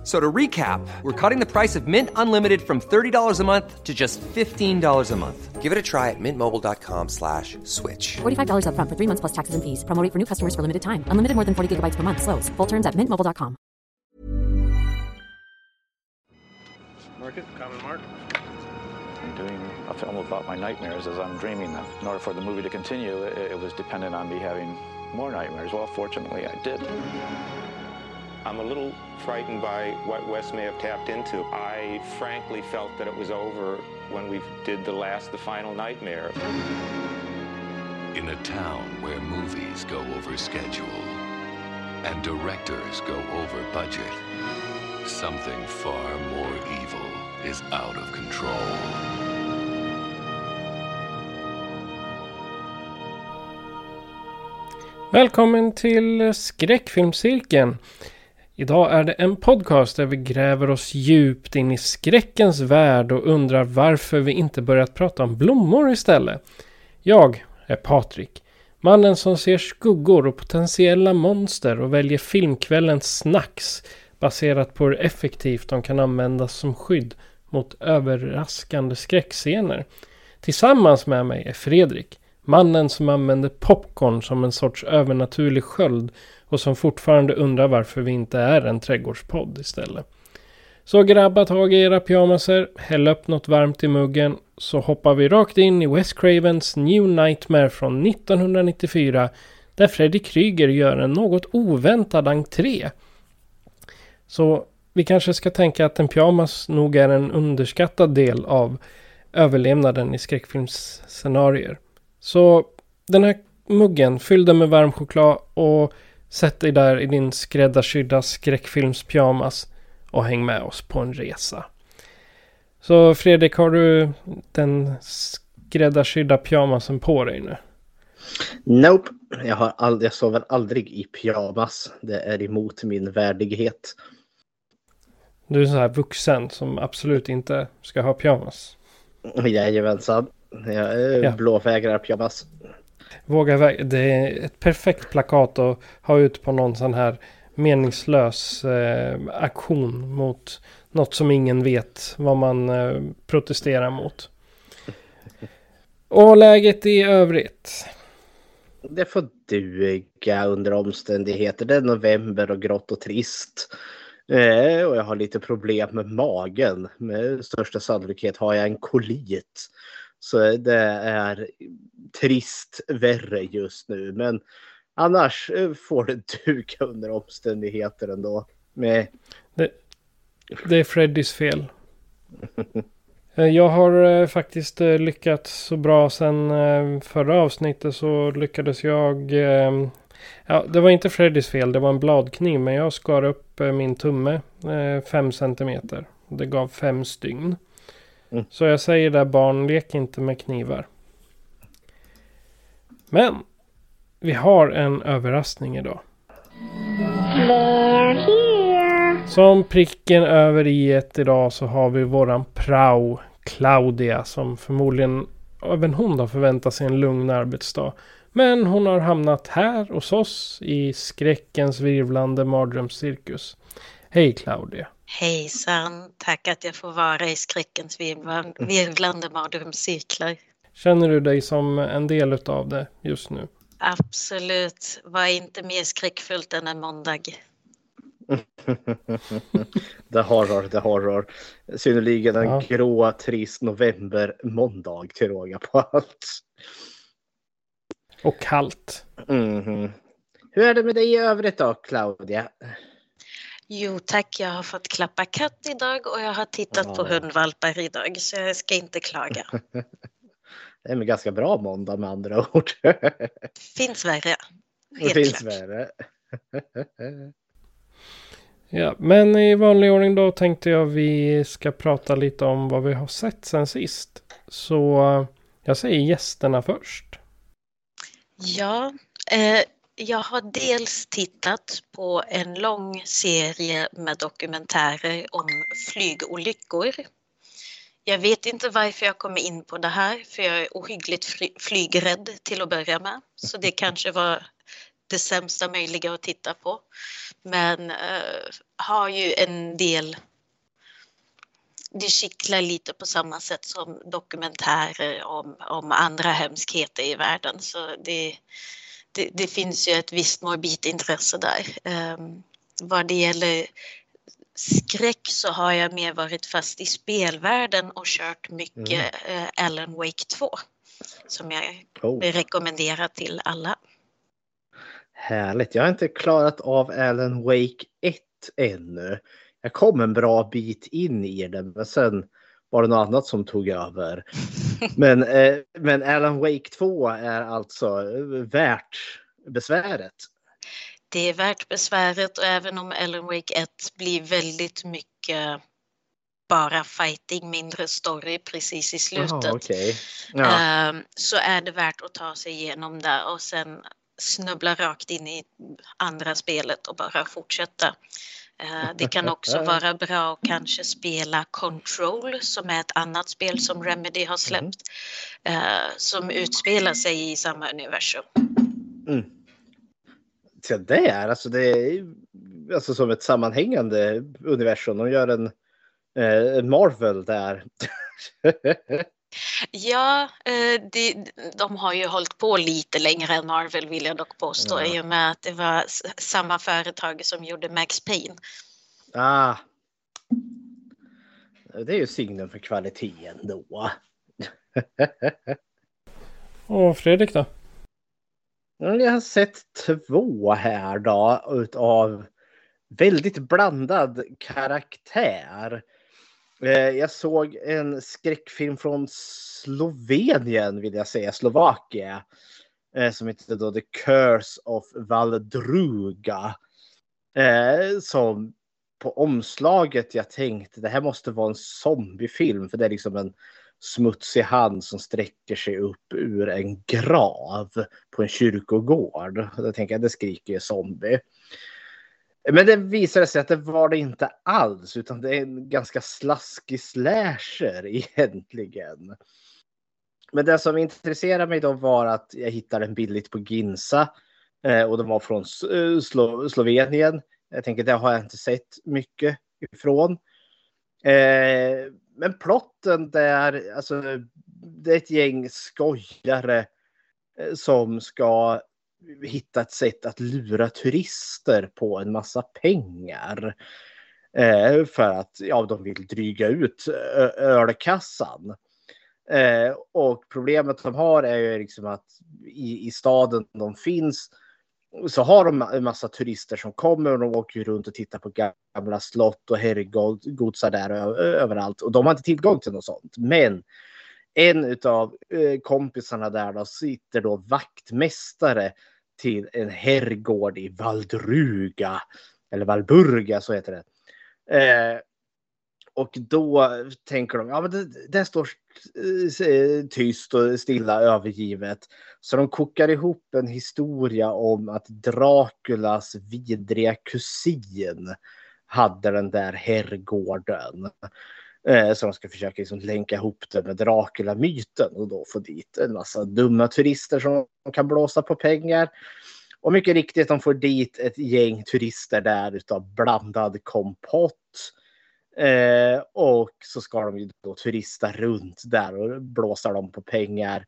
F- So to recap, we're cutting the price of Mint Unlimited from $30 a month to just $15 a month. Give it a try at mintmobile.com slash switch. $45 upfront for three months plus taxes and fees. Promo rate for new customers for limited time. Unlimited more than 40 gigabytes per month. Slows. Full terms at mintmobile.com. Market, common mark. I'm doing a film about my nightmares as I'm dreaming them. In order for the movie to continue, it, it was dependent on me having more nightmares. Well, fortunately, I did. I'm a little frightened by what Wes may have tapped into. I frankly felt that it was over when we did the last, the final nightmare. In a town where movies go over schedule and directors go over budget, something far more evil is out of control. Välkommen till Skräckfilmscirkeln. Idag är det en podcast där vi gräver oss djupt in i skräckens värld och undrar varför vi inte börjat prata om blommor istället. Jag är Patrik. Mannen som ser skuggor och potentiella monster och väljer filmkvällens snacks baserat på hur effektivt de kan användas som skydd mot överraskande skräckscener. Tillsammans med mig är Fredrik. Mannen som använder popcorn som en sorts övernaturlig sköld och som fortfarande undrar varför vi inte är en trädgårdspodd istället. Så grabba tag i era pyjamaser, häll upp något varmt i muggen så hoppar vi rakt in i Wes Cravens New Nightmare från 1994 där Freddy Krueger gör en något oväntad entré. Så vi kanske ska tänka att en pyjamas nog är en underskattad del av överlevnaden i skräckfilmsscenarier. Så den här muggen, fyll den med varm choklad och sätt dig där i din skräddarsydda skräckfilmspyjamas och häng med oss på en resa. Så Fredrik, har du den skräddarsydda pyjamasen på dig nu? Nope, jag, har ald- jag sover aldrig i pyjamas. Det är emot min värdighet. Du är så här vuxen som absolut inte ska ha pyjamas. Jajamensan. Eh, Ja. blåvägrar pyjamas. Våga vä- Det är ett perfekt plakat att ha ut på någon sån här meningslös eh, aktion mot något som ingen vet vad man eh, protesterar mot. Och läget i övrigt? Det får duga under omständigheter. Det är november och grått och trist. Eh, och jag har lite problem med magen. Med största sannolikhet har jag en kolit. Så det är trist värre just nu. Men annars eh, får det duka under omständigheter ändå. Med Det är Freddys fel. Eh, jag har eh, faktiskt eh, lyckats så bra sen eh, förra avsnittet så lyckades jag... eh, Ja, det var inte Freddys fel, det var en bladkniv. Men jag skar upp eh, min tumme eh, fem centimeter. Det gav fem stygn. Mm. Så jag säger där barn, lek inte med knivar. Men vi har en överraskning idag. Som pricken över i ett idag så har vi våran prao Claudia som förmodligen även hon har förväntat sig en lugn arbetsdag. Men hon har hamnat här hos oss i skräckens virvlande mardrömscirkus. Hej Claudia! Hejsan, tack att jag får vara i skräckens virvlan- virvlande mardrömscirklar. Känner du dig som en del utav det just nu? Absolut, var inte mer skräckfullt än en måndag. det horror, det horror. Synnerligen en Ja. grå, trist november måndag till råga på allt. Och kallt. Mhm. Hur är det med dig i övrigt då, Claudia? Jo tack, jag har fått klappa katt idag och jag har tittat på Ja. hundvalpar idag så jag ska inte klaga. Det är en ganska bra måndag med andra ord. Finns värre. Det Helt finns klart. värre. Ja, men i vanlig ordning då tänkte jag vi ska prata lite om vad vi har sett sen sist. Så eh, jag säger gästerna först. Ja, eh, jag har dels tittat på en lång serie med dokumentärer om flygolyckor. Jag vet inte varför jag kom in på det här, för jag är ohyggligt flygrädd till att börja med. Så det kanske var det sämsta möjliga att titta på. Men uh, har ju en del det kittlar lite på samma sätt som dokumentärer om, om andra hemskheter i världen. Så det, det, det finns ju ett visst morbid intresse där. Um, vad det gäller skräck så har jag mer varit fast i spelvärlden och kört mycket mm. uh, Alan Wake 2 som jag oh. rekommenderar till alla. Härligt. Jag har inte klarat av Alan Wake 1 ännu. Jag kom en bra bit in i den men sen var det något annat som tog över. Men, eh, men Alan Wake 2 är alltså värt besväret. Det är värt besväret och även om Alan Wake 1 blir väldigt mycket bara fighting, mindre story precis i slutet. Aha, okay. ja. um, så är det värt att ta sig igenom det och sen snubbla rakt in i andra spelet och bara fortsätta. Eh, det kan också vara bra att kanske spela Control som är ett annat spel som Remedy har släppt mm. som utspelar sig i samma universum. Mm. Så det är alltså det är alltså som ett sammanhängande universum. De gör en, eh, en Marvel där. Ja, eh, de, de har ju hållit på lite längre än Marvel vill jag dock påstå ja. i och med att det var samma företag som gjorde Max Payne. Ah. Det är ju signum för kvaliteten då. Och Fredrik då? Jag har sett två här då utav väldigt blandad karaktär. Eh, jag såg en skräckfilm från Slovenien vill jag säga, Slovakien. Eh, som heter då The Curse of Valdruga. Eh, som på omslaget jag tänkte det här måste vara en zombiefilm för det är liksom en smutsig hand som sträcker sig upp ur en grav på en kyrkogård. Då tänker jag det skriker ju zombie. Men det visade sig att det var det inte alls, utan det är en ganska slaskig slasher egentligen. Men det som intresserade mig då var att jag hittade den billigt på Ginsa eh, och den var från eh, Slo Slovenien. Jag tänker det har jag inte sett mycket ifrån. Eh, men plotten där, alltså det är ett gäng skojare som ska hitta ett sätt att lura turister på en massa pengar. Eh, för att ja, de vill dryga ut ölkassan. Eh, och problemet de har är ju liksom att i, i staden de finns så har de en massa turister som kommer och de åker runt och tittar på gamla slott och herrgodsar där överallt. Och de har inte tillgång till något sånt. Men en av eh, kompisarna där då sitter då vaktmästare till en herrgård i Valdruga. Eller Valburga, så heter det. Eh, och då tänker de, ja men det, det står eh, tyst och stilla övergivet. Så de kokar ihop en historia om att Draculas vidriga kusin hade den där herrgården. Eh, så de ska försöka liksom länka ihop det med Dracula-myten och då få dit en massa dumma turister som kan blåsa på pengar. Och mycket riktigt, de får dit ett gäng turister där utav blandad kompott. Eh, och så ska de ju då turista runt där och blåsa dem på pengar.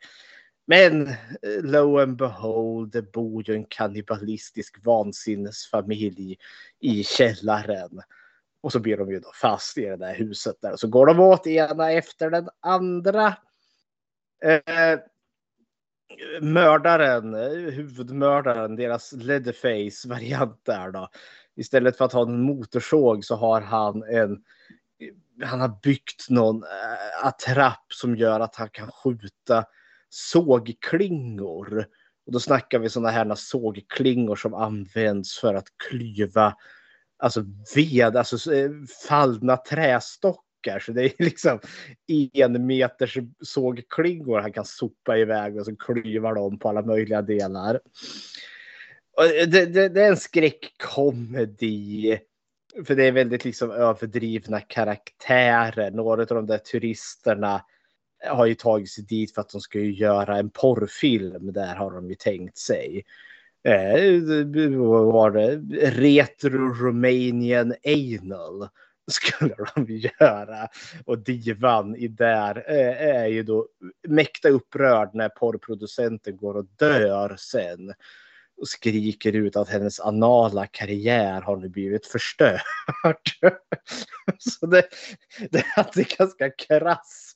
Men eh, lo and behold, det bor ju en kannibalistisk vansinnesfamilj i källaren. Och så blir de ju då fast i det där huset där. Så går de åt ena efter den andra. Eh, mördaren, eh, huvudmördaren, deras Leatherface-variant där då. Istället för att ha en motorsåg så har han en han har byggt någon eh, attrapp som gör att han kan skjuta sågklingor. Och då snackar vi sådana här sågklingor som används för att klyva alltså ved, alltså eh, fallna trästockar. Så det är liksom en meters sågklingor han kan sopa iväg och så klyva dem på alla möjliga delar. Och Det, det, det är en skräckkomedi. För det är väldigt liksom överdrivna karaktärer. Några av de där turisterna har ju tagit sig dit för att de ska ju göra en porrfilm. Där har de ju tänkt sig. Eh, var det? Retro Romanian Anal skulle de göra. Och divan i där eh, är ju då mäkta upprörd när porrproducenten går och dör sen. Och skriker ut att hennes anala karriär har nu blivit förstörd. Så det, det hade ganska krass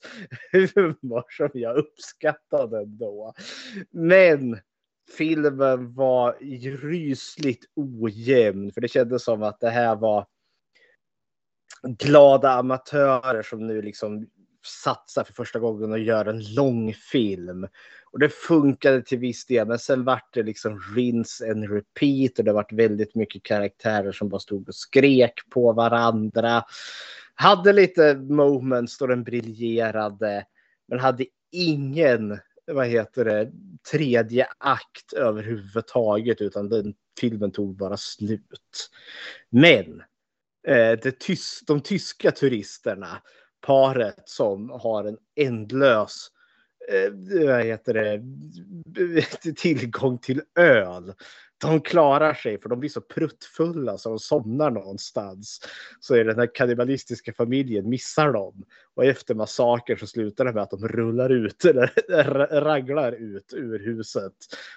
humor som jag uppskattade ändå. Men filmen var rysligt ojämn. För det kändes som att det här var glada amatörer som nu liksom satsar för första gången och gör en lång film. Och det funkade till viss del, men sen vart det liksom rinse and repeat och det vart väldigt mycket karaktärer som bara stod och skrek på varandra. Hade lite moments då den briljerade, men hade ingen, vad heter det, tredje akt överhuvudtaget, utan den filmen tog bara slut. Men eh, det tys de tyska turisterna, paret som har en ändlös eh, vad heter det, tillgång till öl. De klarar sig för de blir så pruttfulla så de somnar någonstans. Så är den här kannibalistiska familjen missar dem. Och efter massakern så slutar det med att de rullar ut eller raglar ut ur huset.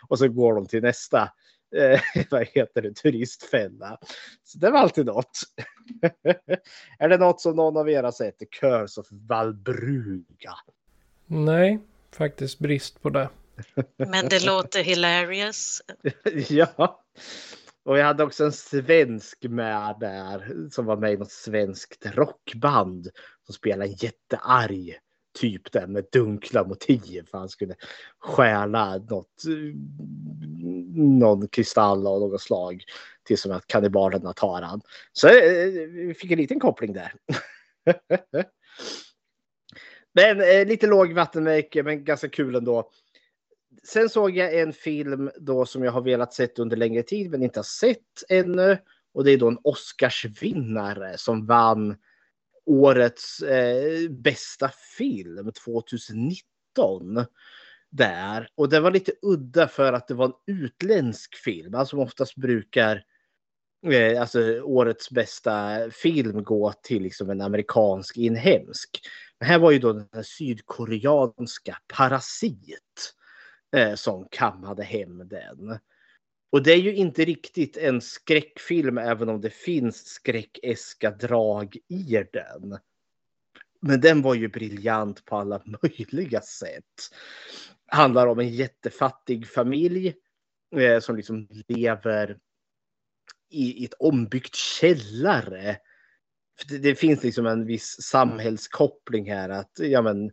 Och så går de till nästa eh, vad heter det, turistfälla. Så det var alltid något. är det något som någon av er har sett? Curse of Valbruga. Nej, faktiskt brist på det. Men det låter hilarious. ja. Och jag hade också en svensk med där som var med i något svenskt rockband som spelade en jättearg typ där med dunkla motiv. För han skulle stjäla något, någon kristall av något slag till som att kannibalerna tar han. Så eh, vi fick en liten koppling där. men eh, lite låg vattenmärke men ganska kul ändå. Sen såg jag en film då som jag har velat sett under längre tid men inte har sett ännu. Och det är då en Oscarsvinnare som vann årets eh, bästa film 2019. Där. Och det var lite udda för att det var en utländsk film. Alltså oftast brukar eh, alltså, årets bästa film gå till liksom, en amerikansk inhemsk. Men här var ju då den sydkoreanska Parasit eh, som kammade hem den. Och det är ju inte riktigt en skräckfilm även om det finns skräckeska drag i den. Men den var ju briljant på alla möjliga sätt. Handlar om en jättefattig familj eh, som liksom lever i, i ett ombyggt källare. Det, det, finns liksom en viss samhällskoppling här att ja, men,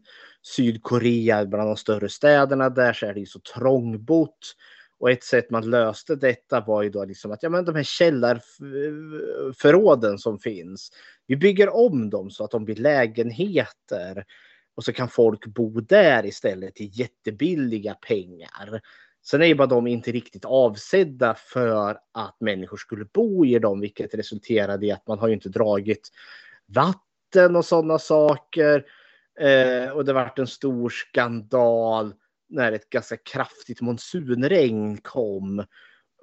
Sydkorea bland de större städerna där så är det ju så trångbott. Och ett sätt man löste detta var ju då liksom att ja, men de här källarförråden som finns. Vi bygger om dem så att de blir lägenheter. Och så kan folk bo där istället till jättebilliga pengar. Sen är ju bara de inte riktigt avsedda för att människor skulle bo i dem, vilket resulterade i att man har ju inte dragit vatten och sådana saker. Eh, och det vart en stor skandal när ett ganska kraftigt monsunregn kom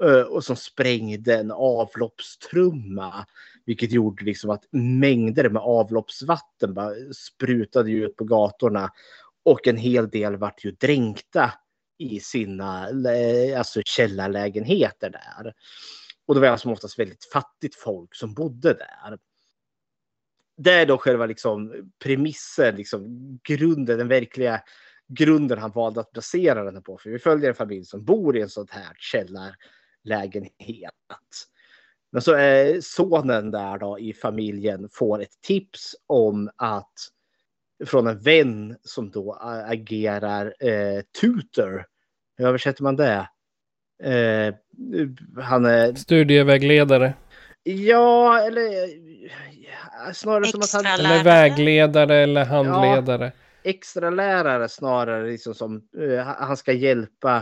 eh, och som sprängde en avloppstrumma. Vilket gjorde liksom att mängder med avloppsvatten bara sprutade ut på gatorna. Och en hel del vart ju dränkta i sina alltså källarlägenheter där. Och det var alltså oftast väldigt fattigt folk som bodde där. Det är då själva liksom premissen, liksom grunden, den verkliga grunden han valde att basera den på. För vi följer en familj som bor i en sån här källarlägenhet. Men så är sonen där då i familjen får ett tips om att från en vän som då agerar eh, tutor. Hur översätter man det? Eh, han är... Studievägledare. Ja, eller snarare Extra som att han... Eller vägledare eller handledare. Ja, extra lärare snarare liksom som uh, han ska hjälpa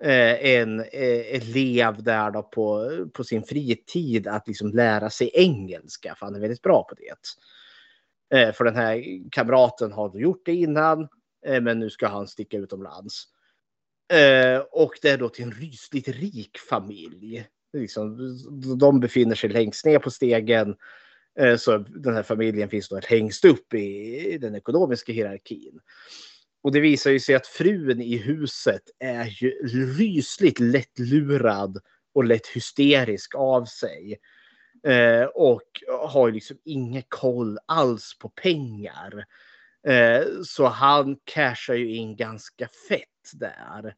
eh, en eh, elev där då på, på sin fritid att liksom lära sig engelska, för han är väldigt bra på det. Eh, för den här kamraten har gjort det innan, eh, men nu ska han sticka utomlands. Eh, och det är då till en rysligt rik familj. Liksom, de befinner sig längst ner på stegen. Eh, så den här familjen finns då längst upp i den ekonomiska hierarkin. Och det visar ju sig att frun i huset är ju rysligt lättlurad och lätt hysterisk av sig. Eh, och har ju liksom ingen koll alls på pengar. Eh, så han cashar ju in ganska fett där.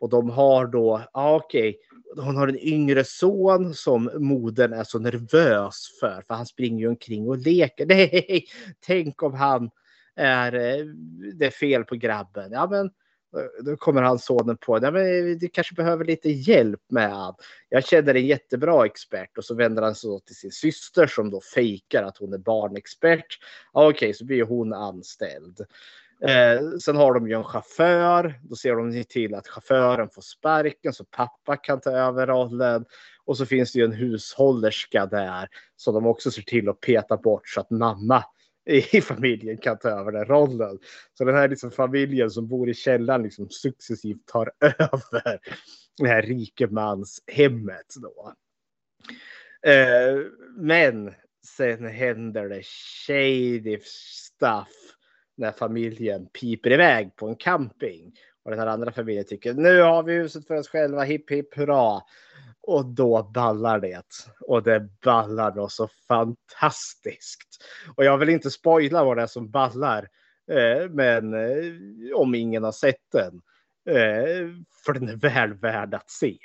Och de har då, ah, okej, hon har en yngre son som modern är så nervös för, för han springer ju omkring och leker. Nej, tänk om han är, eh, det är fel på grabben. Ja, men då kommer han sonen på, att men du kanske behöver lite hjälp med. Jag känner en jättebra expert och så vänder han sig till sin syster som då fejkar att hon är barnexpert. Ja, okej, så blir hon anställd. Eh, sen har de ju en chaufför. Då ser de till att chauffören får sparken så pappa kan ta över rollen. Och så finns det ju en hushållerska där som de också ser till att peta bort så att mamma i familjen kan ta över den rollen. Så den här liksom familjen som bor i källaren liksom successivt tar över det här rikemanshemmet då. Eh, men sen händer det shady stuff när familjen piper iväg på en camping vad den här andra familjen tycker nu har vi huset för oss själva, hipp hipp hurra. Och då ballar det. Och det ballar då så fantastiskt. Och jag vill inte spoila vad det är som ballar. Eh, men eh, om ingen har sett den. Eh, för den är väl värd att se.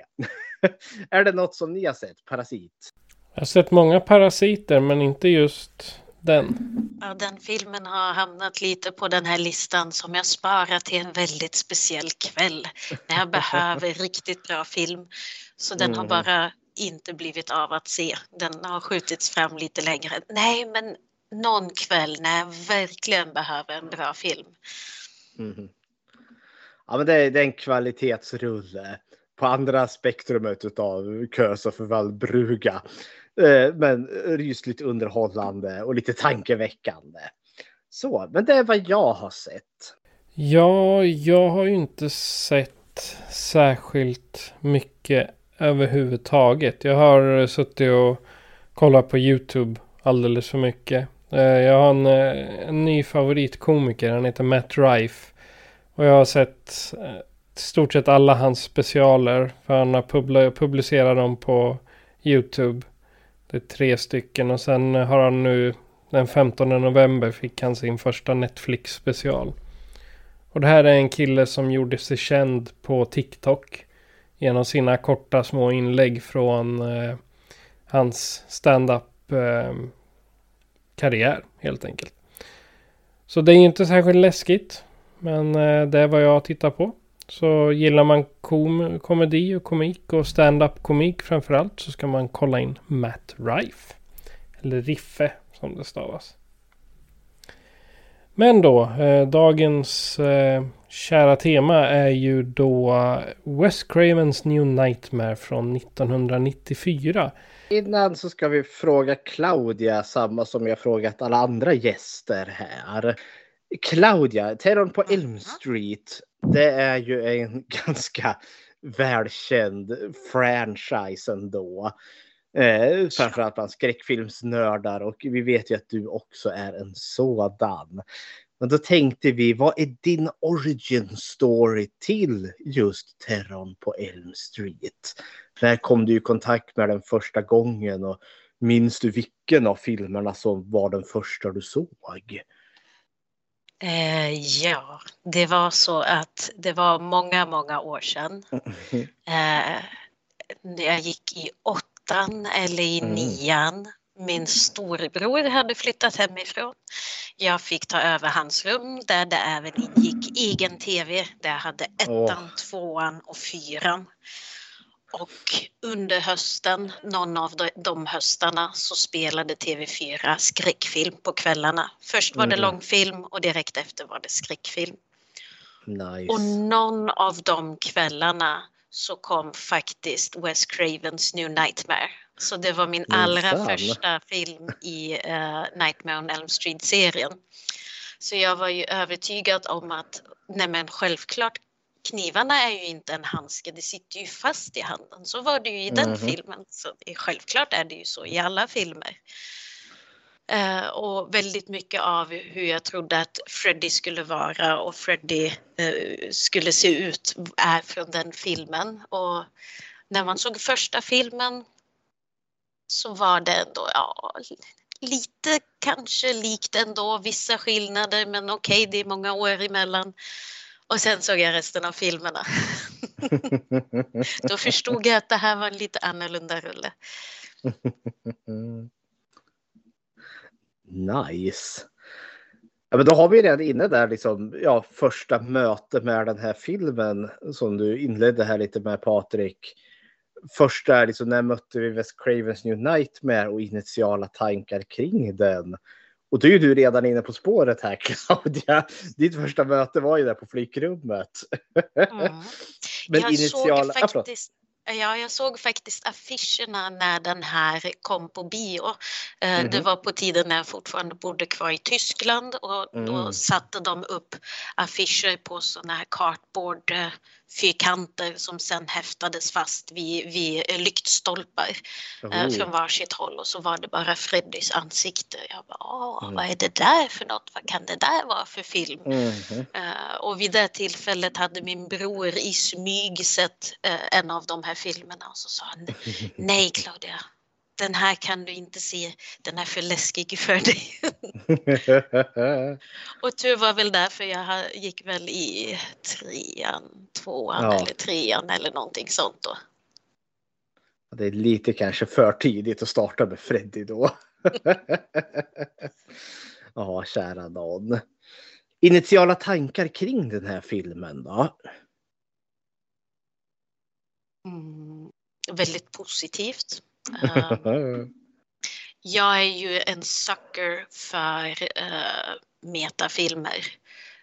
är det något som ni har sett? Parasit? Jag har sett många parasiter men inte just den. Ja, den filmen har hamnat lite på den här listan som jag sparar till en väldigt speciell kväll när jag behöver riktigt bra film. Så den har Mm. bara inte blivit av att se. Den har skjutits fram lite längre. Nej, men någon kväll när jag verkligen behöver en bra film. Mhm. Ja, men det är, det är en kvalitetsrulle på andra spektrumet av Kös och Valbruga. Eh, Eh, men rysligt underhållande och lite tankeväckande. Så, men det är vad jag har sett. Ja, jag har ju inte sett särskilt mycket överhuvudtaget. Jag har suttit och kollat på YouTube alldeles för mycket. Eh, jag har en, eh, en ny favoritkomiker, han heter Matt Rife. Och jag har sett i stort sett alla hans specialer. För han har publicerat dem på YouTube. Det är tre stycken och sen har han nu den 15 november fick han sin första Netflix special. Och det här är en kille som gjorde sig känd på TikTok. Genom sina korta små inlägg från eh, hans stand-up eh, karriär helt enkelt. Så det är inte särskilt läskigt. Men eh, det är vad jag tittar på. Så gillar man kom komedi och komik och stand-up komik framförallt så ska man kolla in Matt Rife. Eller Riffe som det stavas. Men då, eh, dagens eh, kära tema är ju då eh, Wes Cravens New Nightmare från 1994. Innan så ska vi fråga Claudia samma som jag frågat alla andra gäster här. Claudia, Terrorn på Elm Street. Det är ju en ganska välkänd franchise ändå. Eh, framförallt bland skräckfilmsnördar och vi vet ju att du också är en sådan. Men då tänkte vi, vad är din origin story till just Terrorn på Elm Street? När kom du i kontakt med den första gången och minns du vilken av filmerna som var den första du såg? Eh, ja, det var så att det var många, många år sedan. Eh, när jag gick i åttan eller i Mm. nian. Min storebror hade flyttat hemifrån. Jag fick ta över hans rum där det även ingick egen tv. Där jag hade ettan, tvåan och fyran. Och under hösten, någon av de, de höstarna, så spelade TV4 skräckfilm på kvällarna. Först var det Mhm. långfilm och direkt efter var det skräckfilm. Nice. Och någon av de kvällarna så kom faktiskt Wes Cravens New Nightmare. Så det var min allra första film i uh, Nightmare on Elm Street-serien. Så jag var ju övertygad om att nej men självklart knivarna är ju inte en handske, det sitter ju fast i handen. Så var det ju i den Mhm. filmen. Så det, självklart är det ju så i alla filmer. Eh, och väldigt mycket av hur jag trodde att Freddy skulle vara och Freddy eh, skulle se ut är från den filmen. Och när man såg första filmen så var det ändå, ja, lite kanske likt ändå, vissa skillnader men okej, det är många år emellan. Och sen såg jag resten av filmerna. Då förstod jag att det här var en lite annorlunda rulle. Nice. Ja, men då har vi redan inne där liksom, ja, första möte med den här filmen som du inledde här lite med Patrik. Första är liksom när mötte vi Wes Cravens New Nightmare och initiala tankar kring den. Och då är ju du redan inne på spåret här Claudia. Ditt första möte var ju där på flygrummet. Mm. Men jag, initiala... såg faktiskt, ja, jag såg faktiskt affischerna när den här kom på bio. Eh, Det var på tiden när jag fortfarande bodde kvar i Tyskland och då Mm. satte de upp affischer på sådana här cardboard eh, fyrkanter som sen häftades fast vid, vid lyktstolpar eh, Oh. från varsitt håll och så var det bara Freddys ansikte. Jag bara, Mm. vad är det där för något? Vad kan det där vara för film? Mhm. Eh, och vid det tillfället hade min bror i smyg sett eh, en av de här filmerna och så sa han Nej Claudia, den här kan du inte se, den är för läskig för dig. och tur var väl därför jag gick väl i trean, tvåan Ja. eller trean eller någonting sånt då. Det är lite kanske för tidigt att starta med Freddy då. Ja, kära någon. Initiala tankar kring den här filmen då? Mm, väldigt positivt. Eh, Jag är ju en sucker för uh, metafilmer.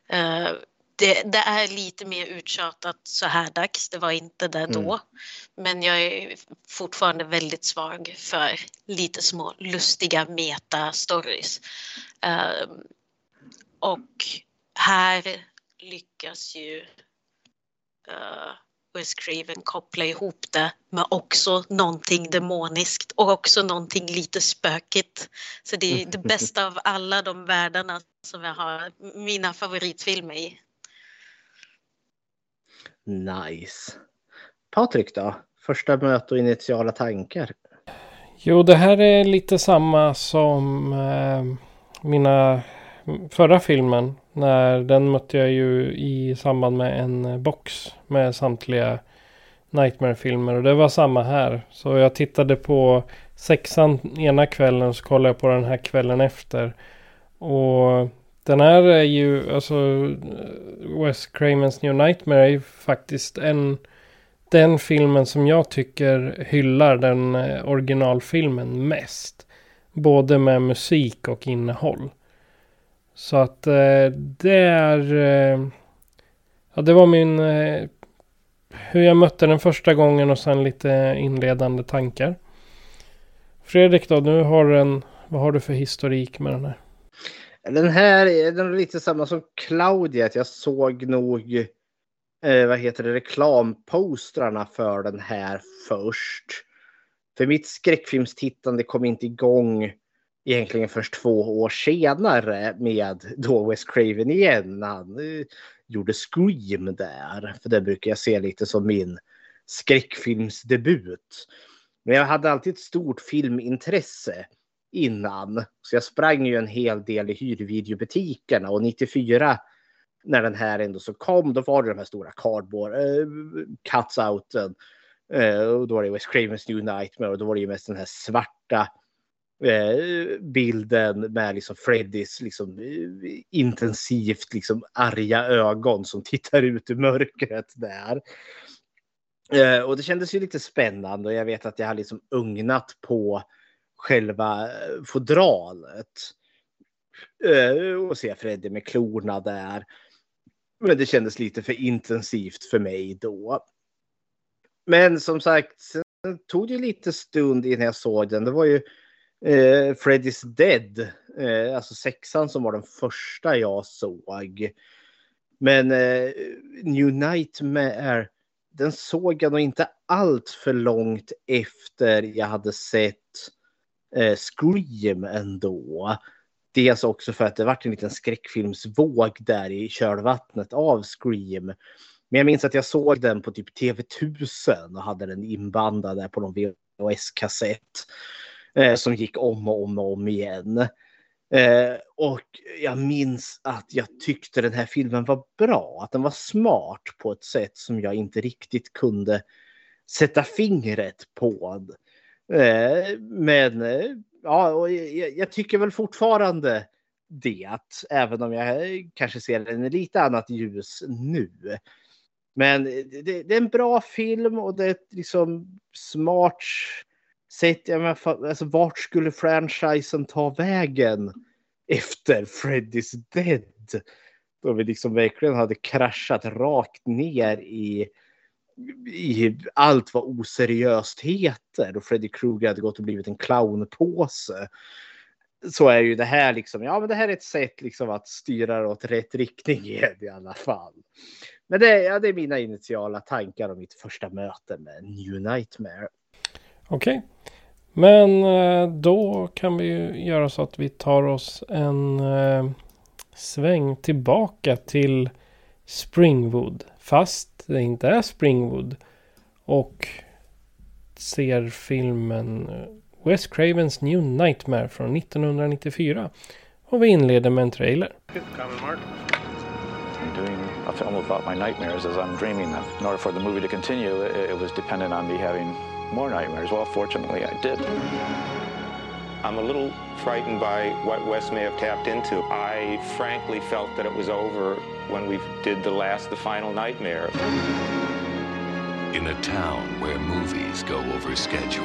Eh, det, det är lite mer uttjatat så här dags, det var inte det då. Men jag är fortfarande väldigt svag för lite små lustiga meta-stories. Eh, och här lyckas ju uh, Wes Craven koppla ihop det med också någonting demoniskt och också någonting lite spökigt. Så det är det bästa av alla de världarna som jag har mina favoritfilmer i. Nice. Patrik då? Första möte och initiala tankar? Jo, det här är lite samma som eh, mina förra filmen. När den mötte jag ju i samband med en eh, box med samtliga Nightmare-filmer. Och det var samma här. Så jag tittade på sexan ena kvällen så kollade jag på den här kvällen efter. Och den här är ju, alltså Wes Cramens New Nightmare är ju faktiskt en den filmen som jag tycker hyllar den eh, originalfilmen mest. Både med musik och innehåll. Så att eh, det är... Eh, ja, det var min... Eh, hur jag mötte den första gången och sen lite inledande tankar. Fredrik då, nu har du en... Vad har du för historik med den här? Den här är den är lite samma som Claudia. Att jag såg nog eh, vad heter det, reklampostrarna för den här först. För mitt skräckfilmstittande kom inte igång egentligen först två år senare med då Wes Craven igen. när Han eh, gjorde Scream där. För det brukar jag se lite som min skräckfilmsdebut. Men jag hade alltid ett stort filmintresse innan. Så jag sprang ju en hel del i hyrvideobutikerna och 94 när den här ändå så kom, då var det de här stora cardboard eh, cuts-outen. Eh, och då var det West Cravens New Nightmare och då var det ju mest den här svarta Eh, bilden med liksom Freddys liksom eh, intensivt liksom arga ögon som tittar ut i mörkret där. Eh, och det kändes ju lite spännande och jag vet att jag har liksom ugnat på själva fodralet. Och se Freddy med klorna där. Men det kändes lite för intensivt för mig då. Men som sagt, sen tog det lite stund innan jag såg den. Det var ju eh, Freddy's Dead, eh, alltså sexan som var den första jag såg. Men eh, New Nightmare, den såg jag nog inte allt för långt efter jag hade sett eh, Scream ändå. Dels också för att det var en liten skräckfilmsvåg där i kölvattnet av Scream. Men jag minns att jag såg den på typ TV1000 och hade den inbandad där på någon VHS-kassett. Eh, som gick om och om och om igen. Eh, och jag minns att jag tyckte den här filmen var bra. Att den var smart på ett sätt som jag inte riktigt kunde sätta fingret på. Eh, men eh, ja, och jag, jag, tycker väl fortfarande det, även om jag kanske ser den i lite annat ljus nu. Men det, det är en bra film och det är ett liksom smart sätt. Jag menar, alltså, vart skulle franchisen ta vägen efter Freddy's Dead? Då vi liksom verkligen hade kraschat rakt ner i i allt vad oseriöst heter och Freddy Krueger hade gått och blivit en clownpåse. Så är ju det här liksom, ja men det här är ett sätt liksom att styra åt rätt riktning i alla fall. Men det, ja, det är mina initiala tankar om mitt första möte med New Nightmare. Okej. Okay. Men eh, då kan vi ju göra så att vi tar oss en eh, sväng tillbaka till Springwood. Fast det inte är Springwood. Och ser filmen eh, Wes Cravens New Nightmare från 1994. Och vi inleder med en trailer. Doing a film about my nightmares as I'm dreaming them. In order for the movie to continue, it was dependent on me having more nightmares. Well, fortunately, I did. I'm a little frightened by what Wes may have tapped into. I frankly felt that it was over when we did the last, the final nightmare. In a town where movies go over schedule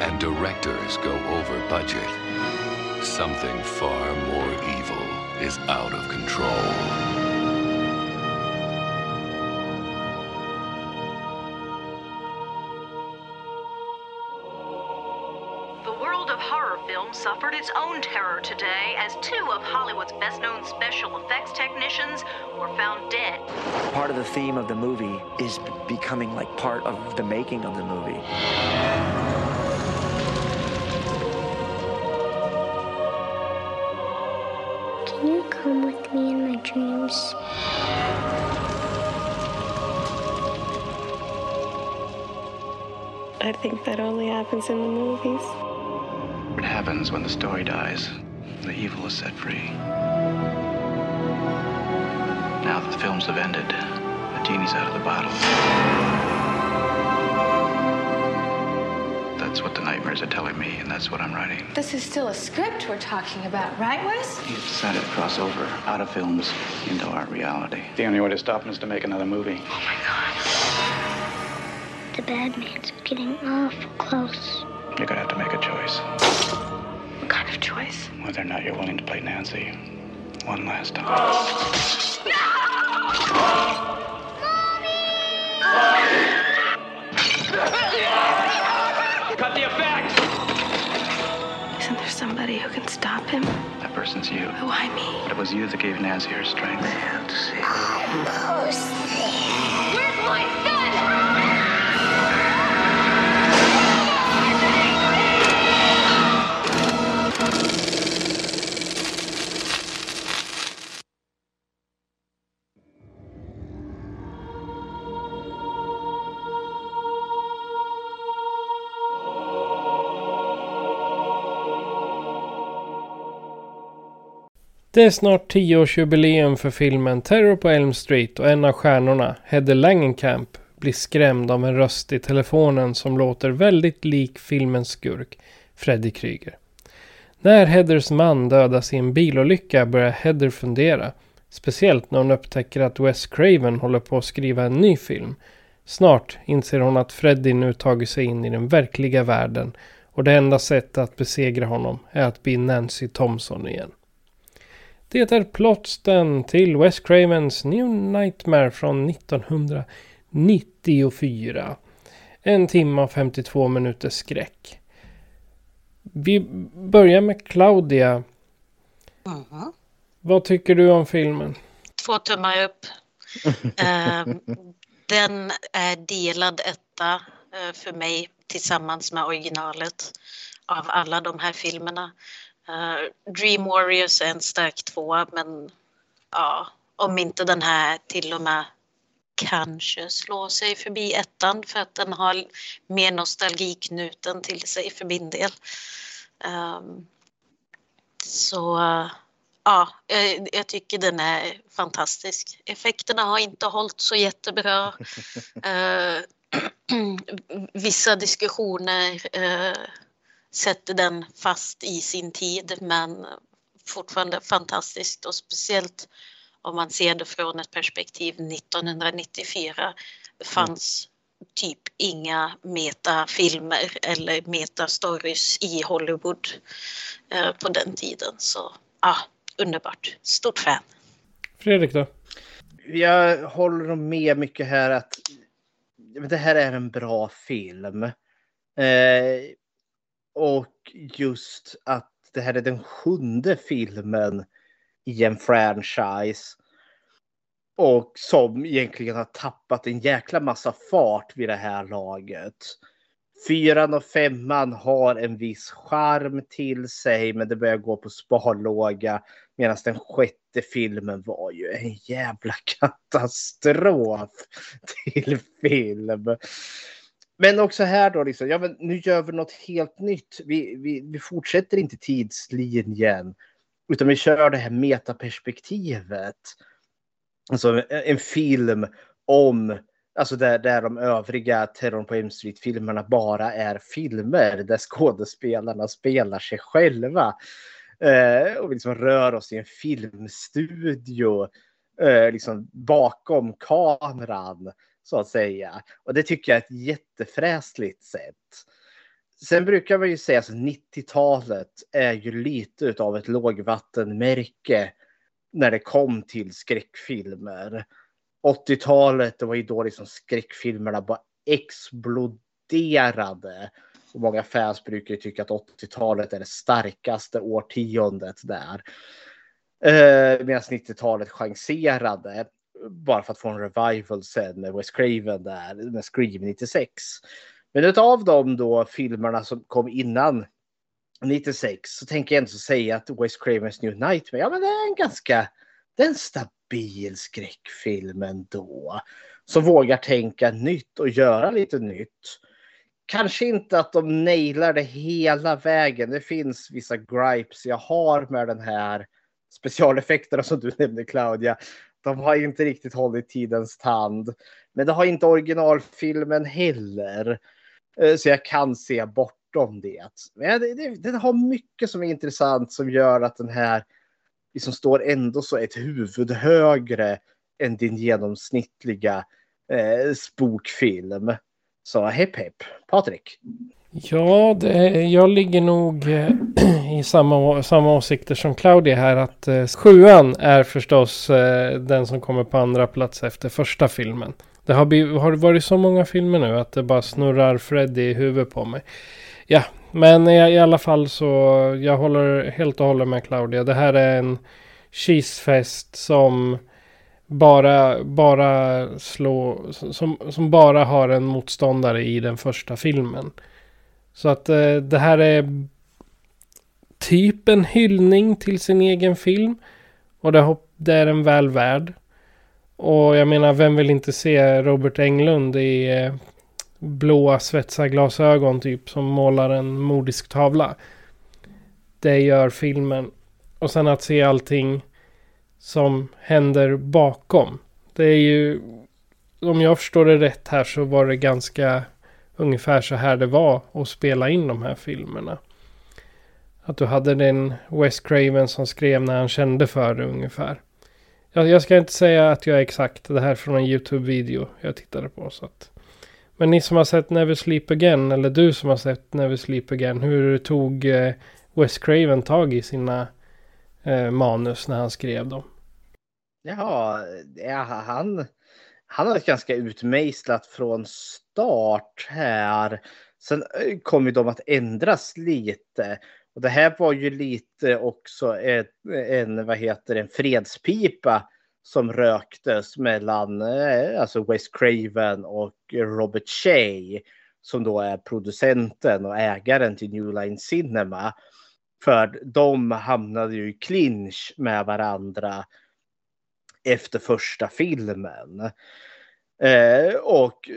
and directors go over budget, something far more evil is out of control. Suffered its own terror today as two of Hollywood's best known special effects technicians were found dead. Part of the theme of the movie is becoming like part of the making of the movie. Can you come with me in my dreams? I think that only happens in the movies. What happens when the story dies? The evil is set free. Now that the films have ended, the genie's out of the bottle. That's what the nightmares are telling me, and that's what I'm writing. This is still a script we're talking about, right, Wes? You've decided to cross over out of films into our reality. The only way to stop him is to make another movie. Oh my god. The bad man's getting awful close. You're gonna have to make a choice. What kind of choice? Whether or not you're willing to play Nancy one last time. No! Cut the effect! Isn't there somebody who can stop him? That person's you. Who I mean? But it was you that gave Nancy her strength. Nancy. Almost. Where's my son? Det är snart 10-årsjubileum för filmen Terror på Elm Street och en av stjärnorna, Heather Langenkamp, blir skrämd av en röst i telefonen som låter väldigt lik filmens skurk, Freddy Krueger. När Heathers man dödas i en bilolycka börjar Heather fundera. Speciellt när hon upptäcker att Wes Craven håller på att skriva en ny film. Snart inser hon att Freddy nu tagit sig in i den verkliga världen och det enda sättet att besegra honom är att bli Nancy Thompson igen. Det är plotsten till Wes Cravens New Nightmare från 1994 94. En timme och 52 minuter skräck. Vi börjar med Claudia. Mhm. Vad tycker du om filmen? Två tummar upp. Ehm, den är delad etta eh, för mig tillsammans med originalet av alla de här filmerna. Eh, Dream Warriors är en stark tvåa men ja, om inte den här till och med kanske slår sig förbi ettan för att den har mer nostalgiknuten till sig för min del. Ehm, så ja, jag, jag tycker den är fantastisk. Effekterna har inte hållit så jättebra. Eh, vissa diskussioner eh, sätter den fast i sin tid men fortfarande fantastiskt och speciellt om man ser det från ett perspektiv 1994. Det fanns typ inga metafilmer eller metastories i Hollywood eh, på den tiden. Så ja, underbart. Stort fan. Fredrik då? Jag håller med mycket här att det här är en bra film. Eh, och just att det här är den sjunde filmen i en franchise. Och som egentligen har tappat en jäkla massa fart vid det här laget. Fyran och femman har en viss charm till sig men det börjar gå på sparlåga. Medan den sjätte filmen var ju en jävla katastrof till film. Men också här då, liksom, ja, men nu gör vi något helt nytt. Vi, vi, vi fortsätter inte tidslinjen. Utan vi kör det här metaperspektivet. Alltså en film om, alltså där, där de övriga Terror på M Street-filmerna bara är filmer där skådespelarna spelar sig själva. Eh, och vi liksom rör oss i en filmstudio eh, liksom bakom kameran så att säga. Och det tycker jag är ett jättefräsligt sätt. Sen brukar man ju säga att 90-talet är ju lite av ett lågvattenmärke när det kom till skräckfilmer. 80-talet, det var ju då liksom skräckfilmerna bara exploderade. Och många fans brukar ju tycka att 80-talet är det starkaste årtiondet där. Eh, Medan 90-talet chanserade. Bara för att få en revival sen med Wes Craven där, med Scream 96. Men av de då filmerna som kom innan 96 så tänker jag ändå säga att Wes Cravens New Nightmare, ja men det är en ganska, det är en stabil skräckfilm ändå. Som vågar tänka nytt och göra lite nytt. Kanske inte att de nailar det hela vägen. Det finns vissa gripes jag har med den här specialeffekterna som du nämnde Claudia. De har inte riktigt hållit tidens tand. Men det har inte originalfilmen heller. Eh, så jag kan se bortom det. Men det, det, den har mycket som är intressant som gör att den här liksom står ändå så ett huvud högre än din genomsnittliga eh, spokfilm. Så hepp hepp. Patrik? Ja, det, jag ligger nog eh, i samma, samma åsikter som Claudia här. Att eh, sjuan är förstås eh, den som kommer på andra plats efter första filmen. Det har, blivit, har varit så många filmer nu att det bara snurrar Freddy i huvudet på mig. Ja, men i, i alla fall så jag håller helt och hållet med Claudia. Det här är en cheesefest som bara, bara slå, som, som bara har en motståndare i den första filmen. Så att eh, det här är typ en hyllning till sin egen film. Och det, det är den väl värd. Och jag menar, vem vill inte se Robert Englund i eh, blåa svetsarglasögon typ som målar en modisk tavla. Det gör filmen. Och sen att se allting som händer bakom. Det är ju, om jag förstår det rätt här så var det ganska ungefär så här det var att spela in de här filmerna. Att du hade den Wes Craven som skrev när han kände för det ungefär. Jag, jag ska inte säga att jag är exakt. Det här är från en YouTube-video jag tittade på. Så att. Men ni som har sett Never Sleep Again, eller du som har sett Never Sleep Again, hur tog eh, Wes Craven tag i sina eh, manus när han skrev dem? Ja, ja han, han har ett ganska utmejslat från start här. Sen eh, kom ju de att ändras lite. Och det här var ju lite också ett, en, vad heter det, en fredspipa som röktes mellan eh, alltså Wes Craven och Robert Shea som då är producenten och ägaren till New Line Cinema. För de hamnade ju i clinch med varandra efter första filmen. Eh, och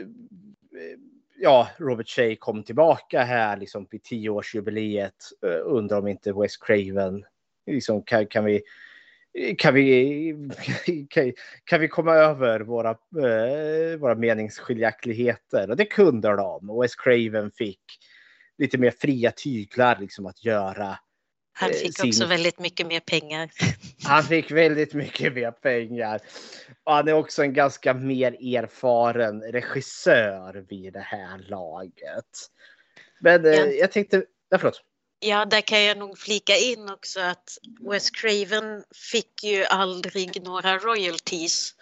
ja, Robert Shea kom tillbaka här liksom vid tioårsjubileet. Eh, undrar om inte Wes Craven liksom, kan, kan vi kan vi, kan, kan vi komma över våra, eh, våra meningsskiljaktigheter? Och det kunde de. Wes Craven fick lite mer fria tyglar liksom, att göra. Han eh, fick sin... också väldigt mycket mer pengar. Han fick väldigt mycket mer pengar. Och han är också en ganska mer erfaren regissör vid det här laget. Men eh, Ja. jag tänkte, ja, förlåt. Ja, där kan jag nog flika in också att Wes Craven fick ju aldrig några royalties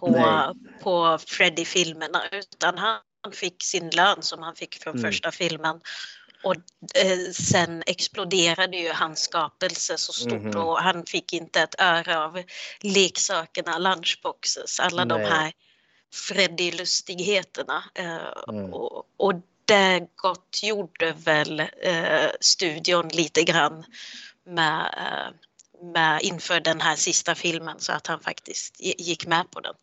på, Nej. på Freddy-filmerna utan han fick sin lön som han fick från Mm. första filmen. Och eh, sen exploderade ju hans skapelse så stort Mhm. och han fick inte ett öre av leksakerna, lunchboxes, alla de Nej. här Freddy-lustigheterna. Eh, Mm. och, och det gottgjorde väl eh, studion lite grann med, eh, med inför den här sista filmen så att han faktiskt gi- gick med på den.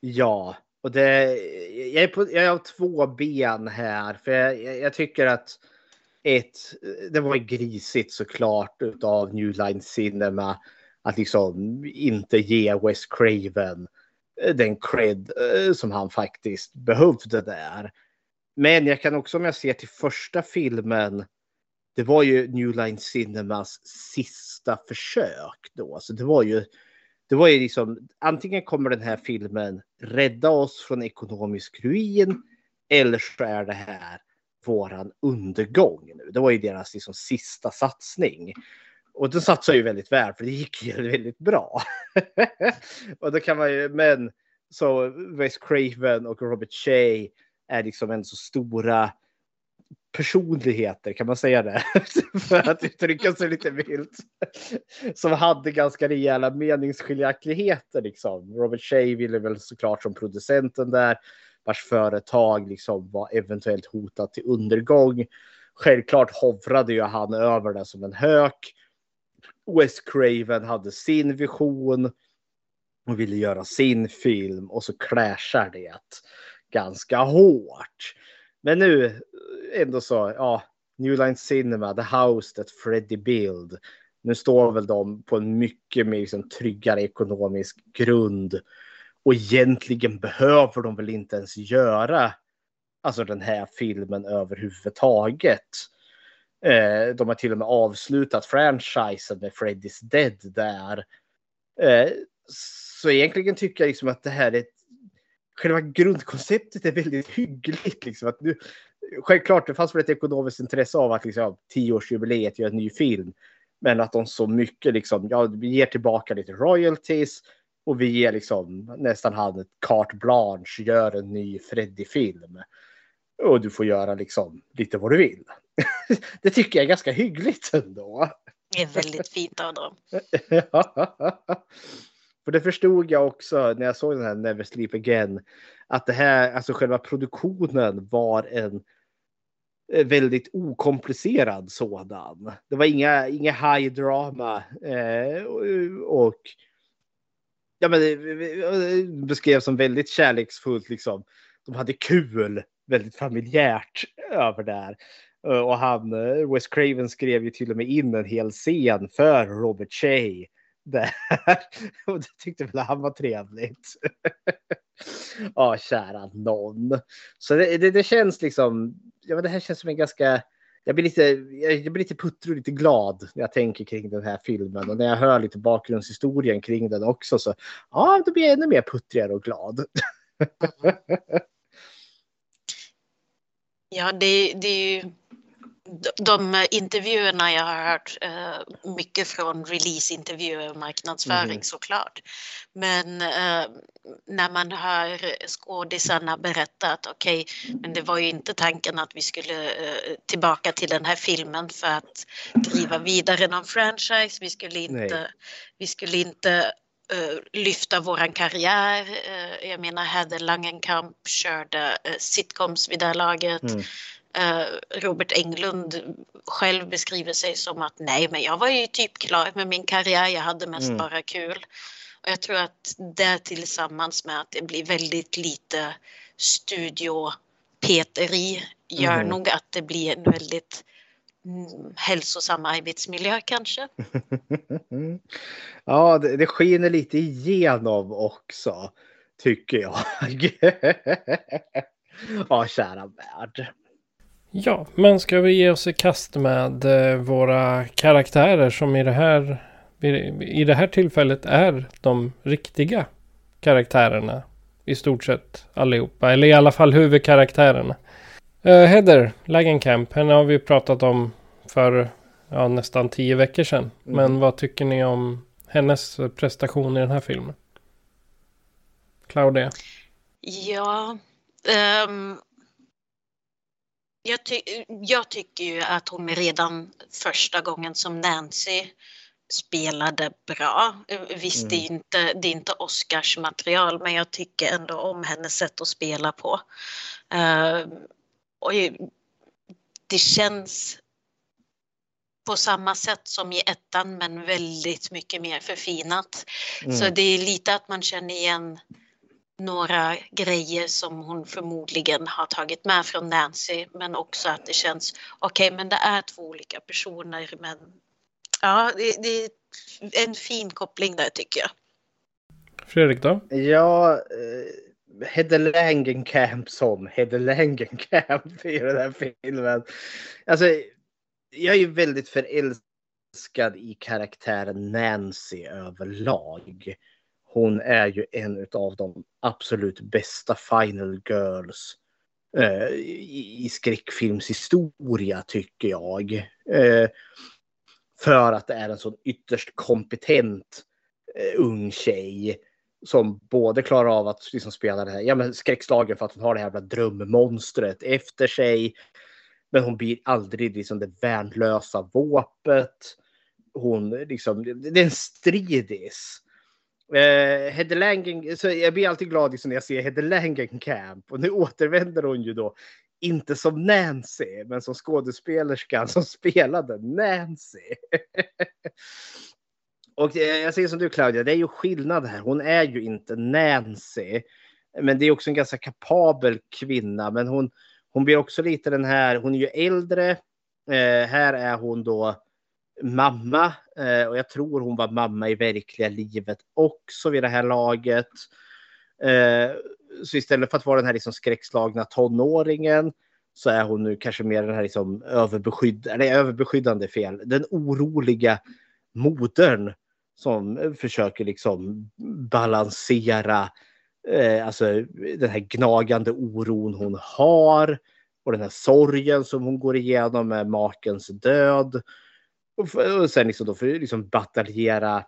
Ja, och det, jag, är på, jag har två ben här. För jag, jag, tycker att ett, det var grisigt såklart av New Line Cinema att liksom inte ge Wes Craven eh, den cred eh, som han faktiskt behövde där. Men jag kan också om jag ser till första filmen. Det var ju New Line Cinemas sista försök då. Så det var ju det var ju liksom antingen kommer den här filmen rädda oss från ekonomisk ruin eller så är det här våran undergång nu. Det var ju deras liksom sista satsning. Och den satsade ju väldigt väl för det gick ju väldigt bra. och då kan man ju, men så Wes Craven och Robert Shea är liksom en så stora personligheter, kan man säga det? För att uttrycka sig lite vilt. Som hade ganska rejäla meningsskiljaktigheter. Liksom. Robert Shea ville väl såklart som producenten där, vars företag liksom var eventuellt hotat till undergång. Självklart hovrade ju han över det som en hök. Wes Craven hade sin vision och ville göra sin film och så clashar det ganska hårt. Men nu eh, ändå så, ja, New Line Cinema, The House That Freddy Build. Nu står väl de på en mycket mer liksom, tryggare ekonomisk grund. Och egentligen behöver de väl inte ens göra alltså den här filmen överhuvudtaget. Eh, de har till och med avslutat franchisen med Freddy's Dead där. Eh, så egentligen tycker jag liksom att det här är ett själva grundkonceptet är väldigt hyggligt. Liksom, att nu, självklart, det fanns väl ett ekonomiskt intresse av att liksom, tioårsjubileet gör en ny film. Men att de så mycket liksom, ja, vi ger tillbaka lite royalties och vi ger liksom nästan han ett carte blanche, gör en ny Freddy-film. Och du får göra liksom lite vad du vill. det tycker jag är ganska hyggligt ändå. Det är väldigt fint av dem. För det förstod jag också när jag såg den här Never Sleep Again. Att det här, alltså själva produktionen var en eh, väldigt okomplicerad sådan. Det var inga, inga high drama. Eh, och, och ja, men det, beskrevs som väldigt kärleksfullt. Liksom. De hade kul, väldigt familjärt över det här. Eh, och han, Wes Craven skrev ju till och med in en hel scen för Robert Shea där. Och det tyckte väl han var trevligt. Ja, kära någon. Så det, det, det känns liksom, ja men det här känns som en ganska, jag blir lite, jag blir lite puttrig och lite glad när jag tänker kring den här filmen. Och när jag hör lite bakgrundshistorien kring den också så, ja då blir jag ännu mer puttrigare och glad. Ja, det, det är ju de intervjuerna jag har hört, eh, mycket från releaseintervjuer och marknadsföring Mhm. såklart. Men eh, när man hör skådisarna berätta att okej, men det var ju inte tanken att vi skulle eh, tillbaka till den här filmen för att driva vidare någon franchise. Vi skulle inte, Nej. vi skulle inte lyfta våran karriär. Jag menar, Heather Langenkamp körde sitcoms vid det här laget. Mm. Eh, Robert Englund själv beskriver sig som att nej, men jag var ju typ klar med min karriär. Jag hade mest Mm. bara kul. Och jag tror att det tillsammans med att det blir väldigt lite studiopeteri gör Mhm. nog att det blir en väldigt mm, hälsosam arbetsmiljö kanske. ja, det, det skiner lite igenom också, tycker jag. ja, kära värld. Ja, men ska vi ge oss i kast med eh, våra karaktärer som i det här i det här tillfället är de riktiga karaktärerna i stort sett allihopa, eller i alla fall huvudkaraktärerna. Uh, Heather Langenkamp, henne har vi pratat om för ja, nästan tio veckor sedan. Mm. Men vad tycker ni om hennes prestation i den här filmen? Claudia? Ja, ehm, jag, ty jag tycker ju att hon redan första gången som Nancy spelade bra. Visst, det, är Mm. inte, det är inte Oscars material men jag tycker ändå om hennes sätt att spela på. Ehm, och det känns på samma sätt som i ettan men väldigt mycket mer förfinat. Mm. Så det är lite att man känner igen några grejer som hon förmodligen har tagit med från Nancy men också att det känns okej men det är två olika personer men ja det, det är en fin koppling där tycker jag. Fredrik då? Ja, eh, Hedde Langenkamp som Hedde Langenkamp i den här filmen. Alltså, jag är ju väldigt förälskad i karaktären Nancy överlag. Hon är ju en av de absolut bästa final girls eh, i, i skräckfilmshistoria tycker jag. Eh, för att det är en sån ytterst kompetent eh, ung tjej som både klarar av att liksom spela det här ja, men skräckslagen för att hon har det här jävla drömmonstret efter sig. Men hon blir aldrig liksom det värnlösa våpet. Hon liksom, det är en stridis. Eh, Hedde Langen, så jag blir alltid glad liksom när jag ser Hedde Langenkamp och nu återvänder hon ju då inte som Nancy, men som skådespelerskan som spelade Nancy. och eh, jag säger som du Claudia, det är ju skillnad här. Hon är ju inte Nancy, men det är också en ganska kapabel kvinna. Men hon, hon blir också lite den här, hon är ju äldre. Eh, här är hon då mamma eh, och jag tror hon var mamma i verkliga livet också vid det här laget. Eh, så istället för att vara den här liksom skräckslagna tonåringen så är hon nu kanske mer den här liksom överbeskydd, eller överbeskyddande fel, den oroliga modern som försöker liksom balansera eh, alltså den här gnagande oron hon har och den här sorgen som hon går igenom med makens död. Och, för, och sen liksom då för liksom bataljera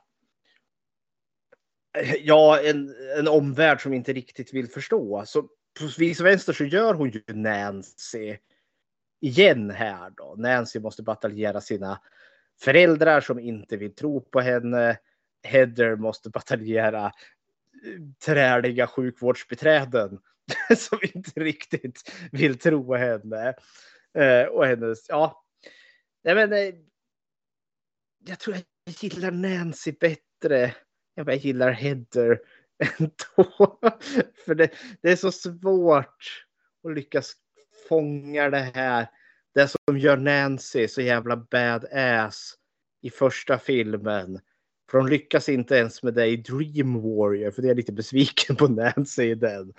eh, ja, en, en omvärld som inte riktigt vill förstå. Så på vis och vänster så gör hon ju Nancy igen här då. Nancy måste bataljera sina föräldrar som inte vill tro på henne. Heather måste bataljera eh, träliga sjukvårdsbiträden som inte riktigt vill tro henne. Eh, och hennes, ja. Nej, men, jag tror jag gillar Nancy bättre än vad jag gillar Heather ändå. För det, det är så svårt att lyckas fånga det här. Det som gör Nancy så jävla badass i första filmen. För hon lyckas inte ens med det i Dream Warrior. För det är jag lite besviken på Nancy i den.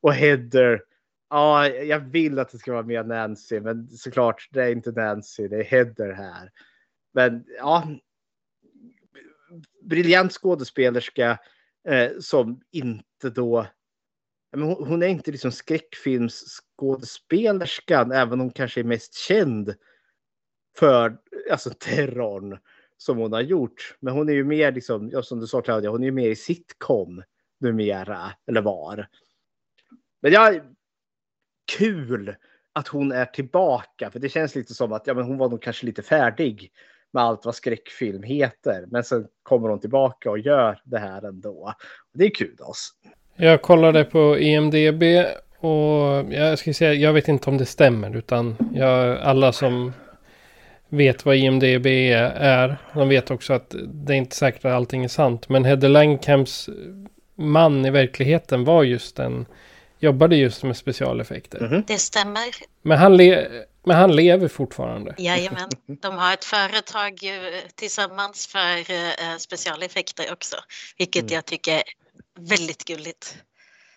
Och Heather. Ja, jag vill att det ska vara mer Nancy. Men såklart, det är inte Nancy. Det är Heather här. Men ja. Briljant skådespelerska. Eh, som inte då. Men hon, hon är inte liksom skräckfilmsskådespelerskan. Även om hon kanske är mest känd för alltså terrorn som hon har gjort. Men hon är ju mer liksom, ja, som du sa Claudia, hon är ju mer i sitcom numera, eller var. Men ja, kul att hon är tillbaka, för det känns lite som att ja, men hon var nog kanske lite färdig med allt vad skräckfilm heter. Men sen kommer hon tillbaka och gör det här ändå. Det är kul oss. Jag kollade på IMDB och jag ska säga, jag vet inte om det stämmer utan jag, alla som vet vad IMDB är, de vet också att det är inte säkert att allting är sant. Men Hedde Langkamps man i verkligheten var just en, jobbade just med specialeffekter. Mm -hmm. Det stämmer. Men han, le, men han lever fortfarande. Jajamän, de har ett företag tillsammans för uh, specialeffekter också. Vilket mm. jag tycker är väldigt gulligt.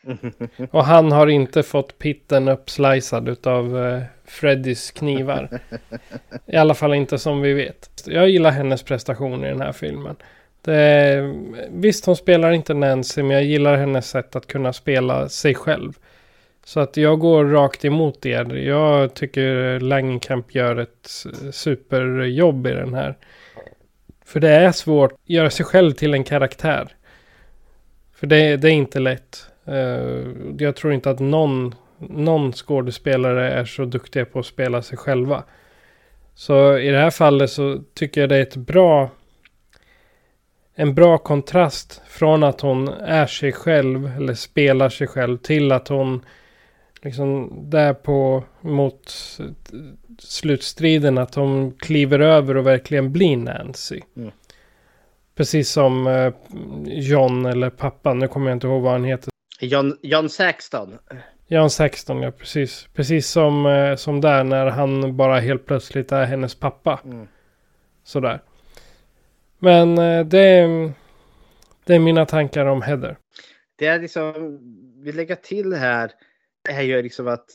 Och han har inte fått pitten uppslicead av uh, Freddys knivar. I alla fall inte som vi vet. Jag gillar hennes prestation i den här filmen. Det, visst, hon spelar inte Nancy, men jag gillar hennes sätt att kunna spela sig själv. Så att jag går rakt emot er. Jag tycker Langenkamp gör ett superjobb i den här. För det är svårt att göra sig själv till en karaktär. För det, det är inte lätt. Eh, jag tror inte att någon, någon skådespelare är så duktiga på att spela sig själva. Så i det här fallet så tycker jag det är ett bra en bra kontrast från att hon är sig själv eller spelar sig själv till att hon liksom där på mot slutstriden att hon kliver över och verkligen blir Nancy. Mm. Precis som eh, John eller pappan, nu kommer jag inte ihåg vad han heter. John, John Saxton. John Saxton, ja precis. Precis som, eh, som där när han bara helt plötsligt är hennes pappa. Mm. Sådär. Men eh, det, det är mina tankar om Heather. Det är liksom, vi lägger till här, är ju liksom att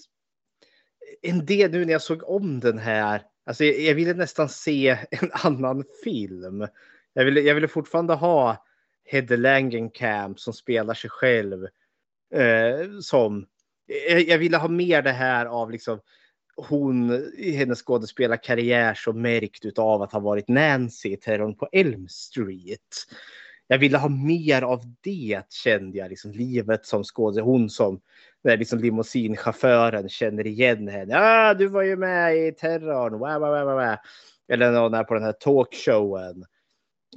en del nu när jag såg om den här, alltså jag, jag ville nästan se en annan film. Jag ville, jag ville fortfarande ha Hedde Langenkamp som spelar sig själv eh, som, jag, jag ville ha mer det här av liksom hon i hennes skådespelarkarriär så märkt av att ha varit Nancy i Terrorn på Elm Street. Jag ville ha mer av det kände jag, liksom livet som skådespelare. Hon som när liksom limousinchauffören känner igen henne. Ah, du var ju med i Terrorn. Wow, wow, wow, wow. Eller någon är på den här talkshowen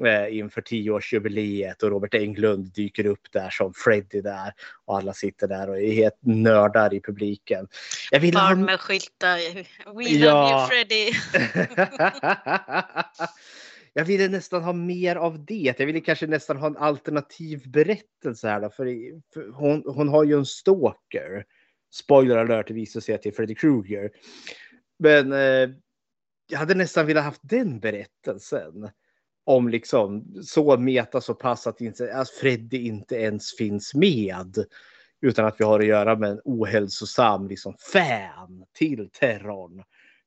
eh, inför tioårsjubileet och Robert Englund dyker upp där som Freddy där och alla sitter där och är helt nördar i publiken. Jag vill Barn ha... med skyltar. We ja. love you Freddy. jag ville nästan ha mer av det. Jag ville kanske nästan ha en alternativ berättelse här då, för, för hon, hon har ju en stalker. Spoiler alert, det visar sig till Freddy Krueger. Men eh, jag hade nästan velat haft den berättelsen om liksom så meta så pass att, inte, att Freddy inte ens finns med. Utan att vi har att göra med en ohälsosam liksom, fan till terrorn.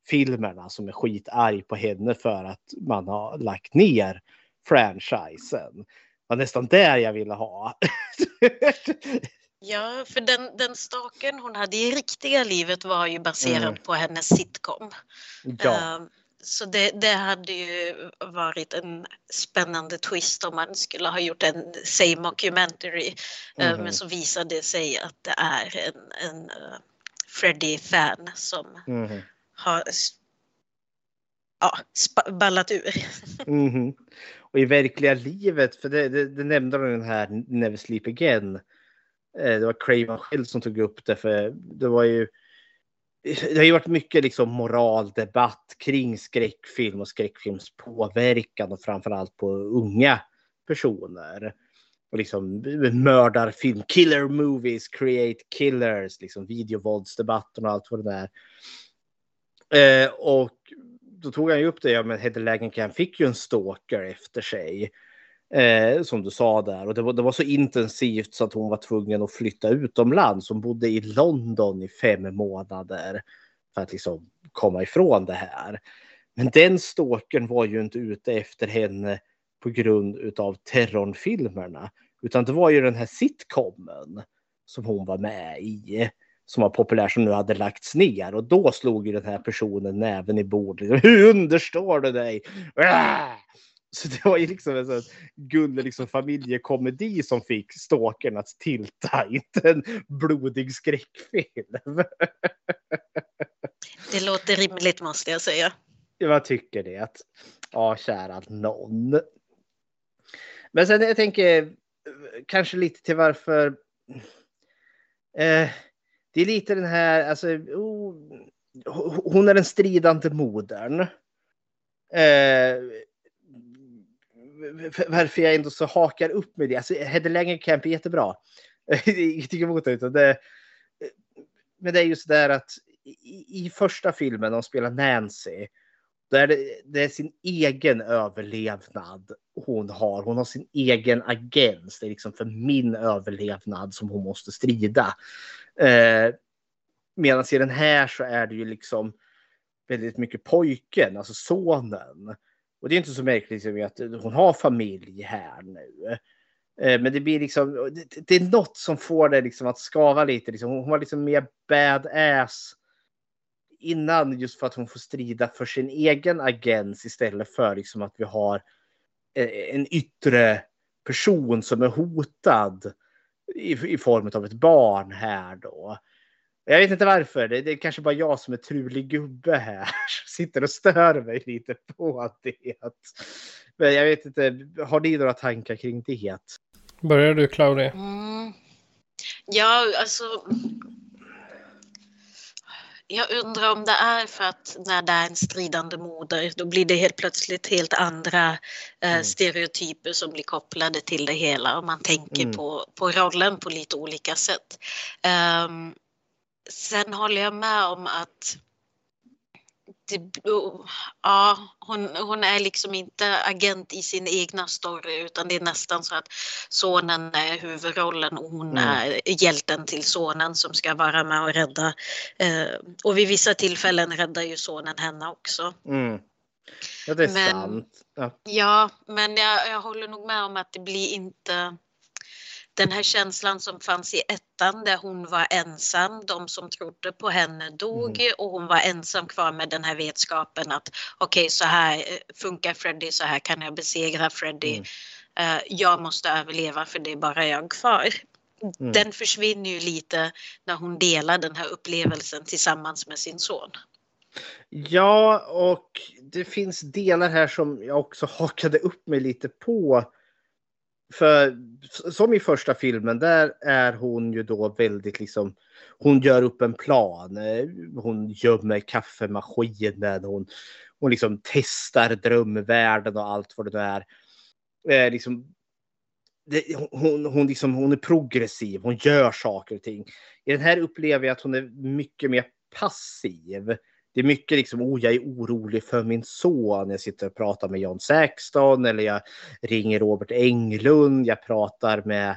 Filmerna som är skitarg på henne för att man har lagt ner franchisen. Det var nästan där jag ville ha. Ja, för den, den staken hon hade i riktiga livet var ju baserad mm. på hennes sitcom. Ja. Uh, så det, det, hade ju varit en spännande twist om man skulle ha gjort en say mockumentary. Mm. Men så visade det sig att det är en, en uh, Freddy-fan som mm har ja, ballat ur. Mm. Och i verkliga livet, för det, det, det nämnde de den här Never Sleep Again. Eh, det var Craven själv som tog upp det, för det var ju det har ju varit mycket liksom moraldebatt kring skräckfilm och skräckfilms påverkan och framförallt på unga personer. Och liksom eh, mördarfilm, killer movies, create killers, liksom videovåldsdebatten och allt vad det är. Eh, och då tog han ju upp det, ja men Hedda Langenkamp fick ju en stalker efter sig. Eh, som du sa där. Och det var, det var så intensivt så att hon var tvungen att flytta utomlands. Hon bodde i London i fem månader för att liksom komma ifrån det här. Men den stalkern var ju inte ute efter henne på grund av terrorfilmerna. Utan det var ju den här sitcomen som hon var med i som var populär som nu hade lagts ner. Och då slog ju den här personen näven i bordet. Hur understår du dig? Ah! Så det var ju liksom en sån gullig liksom familjekomedi som fick stalkern att tilta, inte en blodig skräckfilm. Det låter rimligt måste jag säga. Jag tycker det. Ja, kära någon. Men sen jag tänker kanske lite till varför. Eh, det är lite den här, alltså. Oh, hon är den stridande modern. Eh, varför jag ändå så hakar upp med det. Alltså, Hedde Langenkamp är jättebra. Ingenting emot det, utan det. Men det är just där att i, i första filmen de spelar Nancy. Där det, det är sin egen överlevnad hon har. Hon har sin egen agens. Det är liksom för min överlevnad som hon måste strida. Eh, Medan i den här så är det ju liksom väldigt mycket pojken, alltså sonen. Och det är inte så märkligt liksom, att hon har familj här nu. Eh, men det blir liksom, det, det är något som får det liksom att skava lite. Liksom. Hon var liksom mer badass innan just för att hon får strida för sin egen agens istället för liksom att vi har eh, en yttre person som är hotad i, i form av ett barn här då. Jag vet inte varför. Det, det är kanske bara jag som är trulig gubbe här. Sitter och stör mig lite på det. Men jag vet inte. Har ni några tankar kring det? Börjar du Claudia? Mm. Ja, alltså. Jag undrar om det är för att när det är en stridande moder då blir det helt plötsligt helt andra eh, mm. stereotyper som blir kopplade till det hela och man tänker mm. på, på rollen på lite olika sätt. Um, sen håller jag med om att ja, hon, hon är liksom inte agent i sin egna story utan det är nästan så att sonen är huvudrollen och hon mm. är hjälten till sonen som ska vara med och rädda. Eh, och vid vissa tillfällen räddar ju sonen henne också. Mm. Ja, det är men, sant. Ja, ja men jag, jag håller nog med om att det blir inte den här känslan som fanns i ettan där hon var ensam, de som trodde på henne dog mm. och hon var ensam kvar med den här vetskapen att okej okay, så här eh, funkar Freddy, så här kan jag besegra Freddy. Mm. Uh, jag måste överleva för det är bara jag kvar. Mm. Den försvinner ju lite när hon delar den här upplevelsen tillsammans med sin son. Ja, och det finns delar här som jag också hakade upp mig lite på för som i första filmen, där är hon ju då väldigt liksom. Hon gör upp en plan. Eh, hon gömmer kaffemaskinen. Hon, hon liksom testar drömvärlden och allt vad det är. Eh, liksom, det, hon, hon, liksom, hon är progressiv. Hon gör saker och ting. I den här upplever jag att hon är mycket mer passiv det är mycket liksom, oh, jag är orolig för min son. Jag sitter och pratar med John Saxton eller jag ringer Robert Englund. Jag pratar med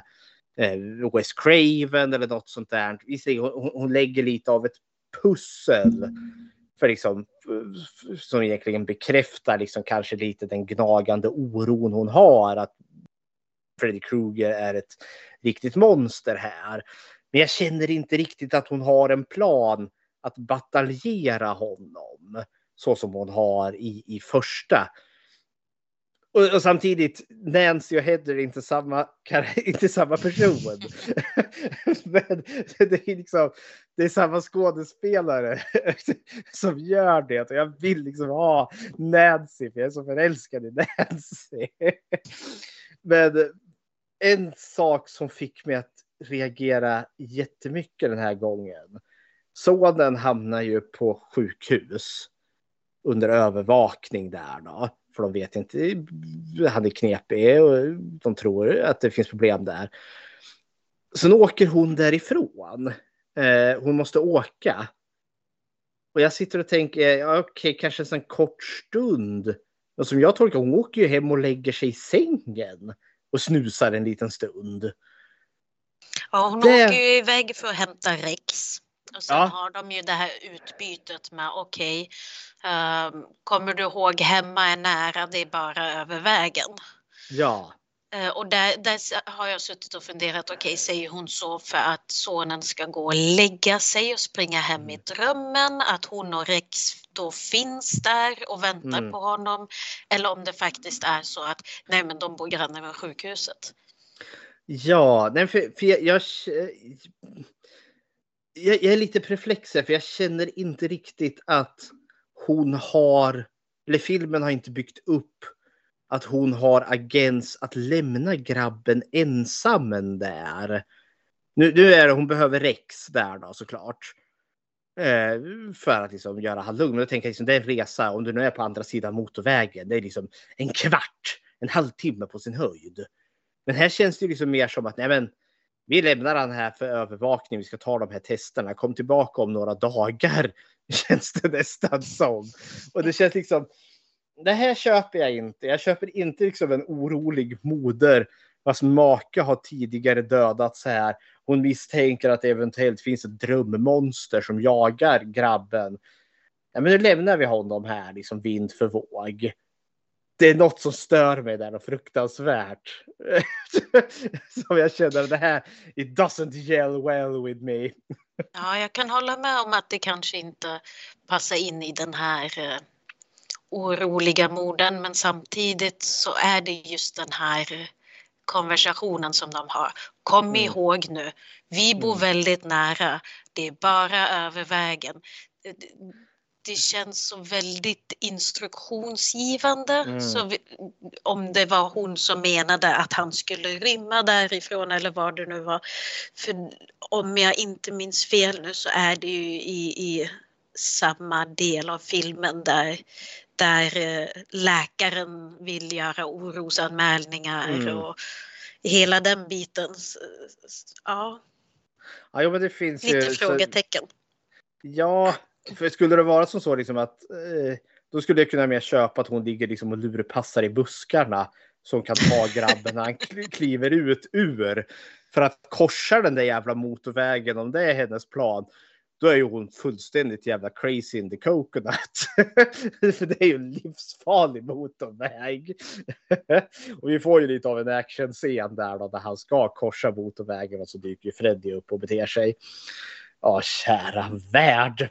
eh, Wes Craven eller något sånt där. Hon, hon lägger lite av ett pussel för liksom, som egentligen bekräftar liksom kanske lite den gnagande oron hon har att Freddy Krueger är ett riktigt monster här. Men jag känner inte riktigt att hon har en plan att bataljera honom så som hon har i, i första. Och, och samtidigt, Nancy och Heather är inte samma, inte samma person. Men det är, liksom, det är samma skådespelare som gör det. Och jag vill liksom ha Nancy, för jag är så förälskad i Nancy. Men en sak som fick mig att reagera jättemycket den här gången Sonen hamnar ju på sjukhus under övervakning där då. För de vet inte, han är knepig och de tror att det finns problem där. Sen åker hon därifrån. Eh, hon måste åka. Och jag sitter och tänker, ja, okej, kanske en kort stund. Och som jag tolkar, hon åker ju hem och lägger sig i sängen och snusar en liten stund. Ja, hon det... åker ju iväg för att hämta Rex. Och sen ja. har de ju det här utbytet med okej, okay, um, kommer du ihåg hemma är nära, det är bara över vägen. Ja. Eh, och där, där har jag suttit och funderat, okej okay, säger hon så för att sonen ska gå och lägga sig och springa hem i drömmen, att hon och Rex då finns där och väntar Mm. på honom. Eller om det faktiskt är så att nej men de bor granne med sjukhuset. Ja, nej, för, för jag, jag, jag, jag är lite perplex här, för jag känner inte riktigt att hon har, eller filmen har inte byggt upp att hon har agens att lämna grabben ensam där. Nu, nu är det, hon behöver Rex där då såklart. Eh, för att liksom göra han lugn. Men jag tänker liksom, det är en resa, om du nu är på andra sidan motorvägen, det är liksom en kvart, en halvtimme på sin höjd. Men här känns det liksom mer som att nej men, vi lämnar han här för övervakning, vi ska ta de här testerna, kom tillbaka om några dagar. Känns det nästan som. Och det känns liksom, det här köper jag inte. Jag köper inte liksom en orolig moder vars make har tidigare dödats här. Hon misstänker att det eventuellt finns ett drömmonster som jagar grabben. Ja, men nu lämnar vi honom här, liksom vind för våg. Det är något som stör mig där och fruktansvärt. som jag känner det här, it doesn't gel well with me. Ja, jag kan hålla med om att det kanske inte passar in i den här eh, oroliga morden men samtidigt så är det just den här konversationen som de har. Kom Mm. ihåg nu, vi bor väldigt nära, det är bara över vägen. Det- känns så väldigt instruktionsgivande. Mm. Så vi, om det var hon som menade att han skulle rymma därifrån eller vad det nu var. För om jag inte minns fel nu så är det ju i, i samma del av filmen där, där eh, läkaren vill göra orosanmälningar Mm. och hela den biten. Ja, Ja, jo, men det finns ju, lite så- frågetecken. Ja, för skulle det vara som så liksom att eh, då skulle jag kunna mer köpa att hon ligger liksom och lurpassar i buskarna som kan ta grabben när han kl- kliver ut ur. För att korsa den där jävla motorvägen, om det är hennes plan, då är ju hon fullständigt jävla crazy in the coconut. för det är ju en livsfarlig motorväg. och vi får ju lite av en actionscen där då, där han ska korsa motorvägen och så dyker ju Freddy upp och beter sig. Ja, kära värld.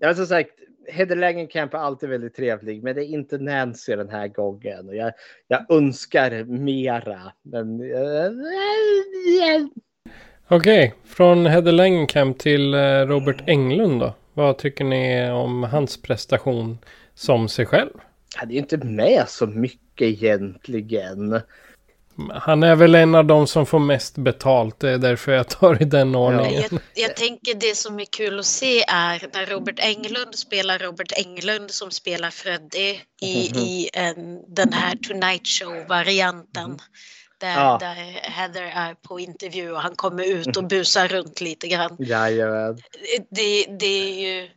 Ja, som sagt, Heather Langenkamp är alltid väldigt trevlig, men det är inte Nancy den här gången. Och jag, jag önskar mera, men... eh, Okej, från Heather Langenkamp till eh, Robert Englund då. Vad tycker ni om hans prestation som sig själv? Han är ju inte med så mycket egentligen. Han är väl en av de som får mest betalt. Det är därför jag tar i den ordningen. Jag, jag tänker det som är kul att se är när Robert Englund spelar Robert Englund som spelar Freddy i, Mhm. i en, den här Tonight Show-varianten. Där, Ja. där Heather är på intervju och han kommer ut och busar runt lite grann. Jajamän. Det, det är ju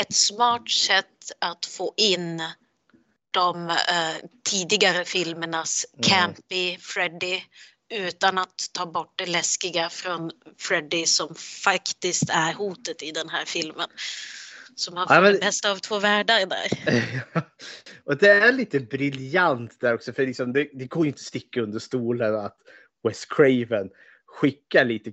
ett smart sätt att få in de eh, tidigare filmernas campy Freddy utan att ta bort det läskiga från Freddy som faktiskt är hotet i den här filmen. Så man får Ja, men- det bästa av två världar där. Och det är lite briljant där också, för liksom, det, det går ju inte att sticka under stolen att Wes Craven skicka lite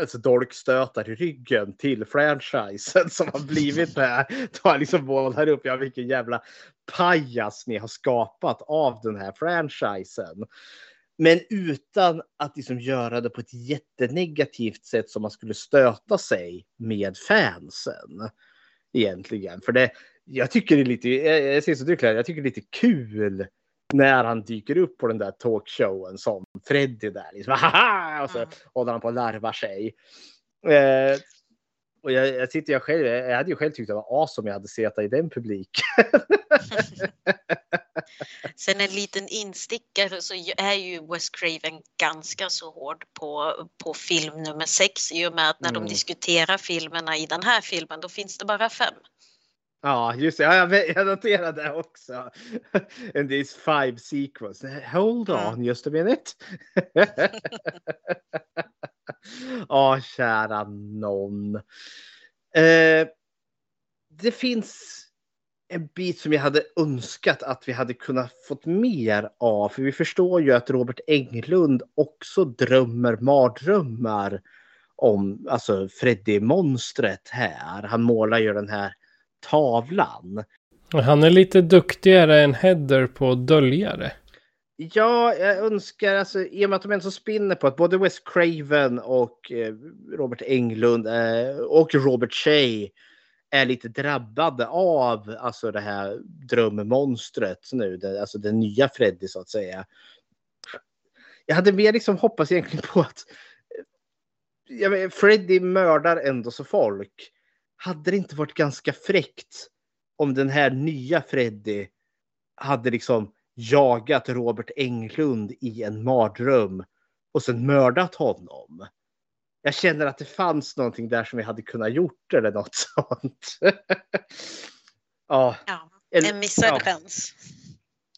alltså, dolkstötar i ryggen till franchisen som har blivit det här. Då han liksom målar upp, ja vilken jävla pajas ni har skapat av den här franchisen. Men utan att liksom göra det på ett jättenegativt sätt som man skulle stöta sig med fansen. Egentligen. För det, jag tycker det är lite, jag, jag ser så du jag tycker det är lite kul när han dyker upp på den där talkshowen som Freddy där. Liksom, Haha! Och så mm. håller han på att larva sig. Eh, och jag, jag sitter jag själv, jag hade ju själv tyckt det var awesome om jag hade sett i den publiken. Sen en liten instickare så är ju Wes Craven ganska så hård på, på film nummer sex i och med att när mm. de diskuterar filmerna i den här filmen då finns det bara fem. Ja, just det. Ja, jag, noterade det också. And these five sequels. Hold on just a minute. Ja, oh, kära någon. Eh, det finns en bit som jag hade önskat att vi hade kunnat fått mer av. För vi förstår ju att Robert Englund också drömmer mardrömmar om alltså Freddy-monstret här. Han målar ju den här tavlan. Han är lite duktigare än Heather på att dölja det. Ja, jag önskar, alltså, i och med att de ändå spinner på att både Wes Craven och eh, Robert Englund eh, och Robert Shea är lite drabbade av alltså det här drömmonstret nu, det, alltså den nya Freddy så att säga. Jag hade mer liksom hoppats egentligen på att jag vet, Freddy mördar ändå så folk. Hade det inte varit ganska fräckt om den här nya Freddy hade liksom jagat Robert Englund i en mardröm och sen mördat honom. Jag känner att det fanns någonting där som vi hade kunnat gjort eller något sånt. ja. ja. En missad ja. chans.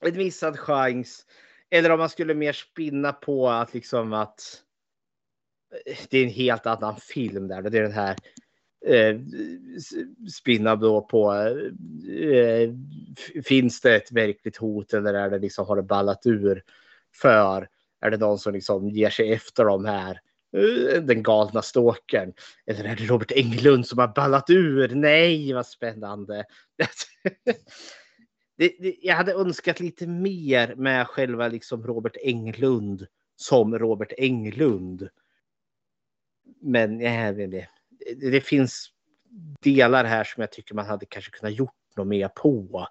En missad chans. Eller om man skulle mer spinna på att liksom att det är en helt annan film där. Det är den här eh, spinna då på eh, finns det ett verkligt hot eller är det liksom har det ballat ur för är det någon som liksom ger sig efter de här eh, den galna ståken. eller är det Robert Englund som har ballat ur? Nej, vad spännande. det, det, jag hade önskat lite mer med själva liksom Robert Englund som Robert Englund. Men jag vet inte det finns delar här som jag tycker man hade kanske kunnat gjort något mer på.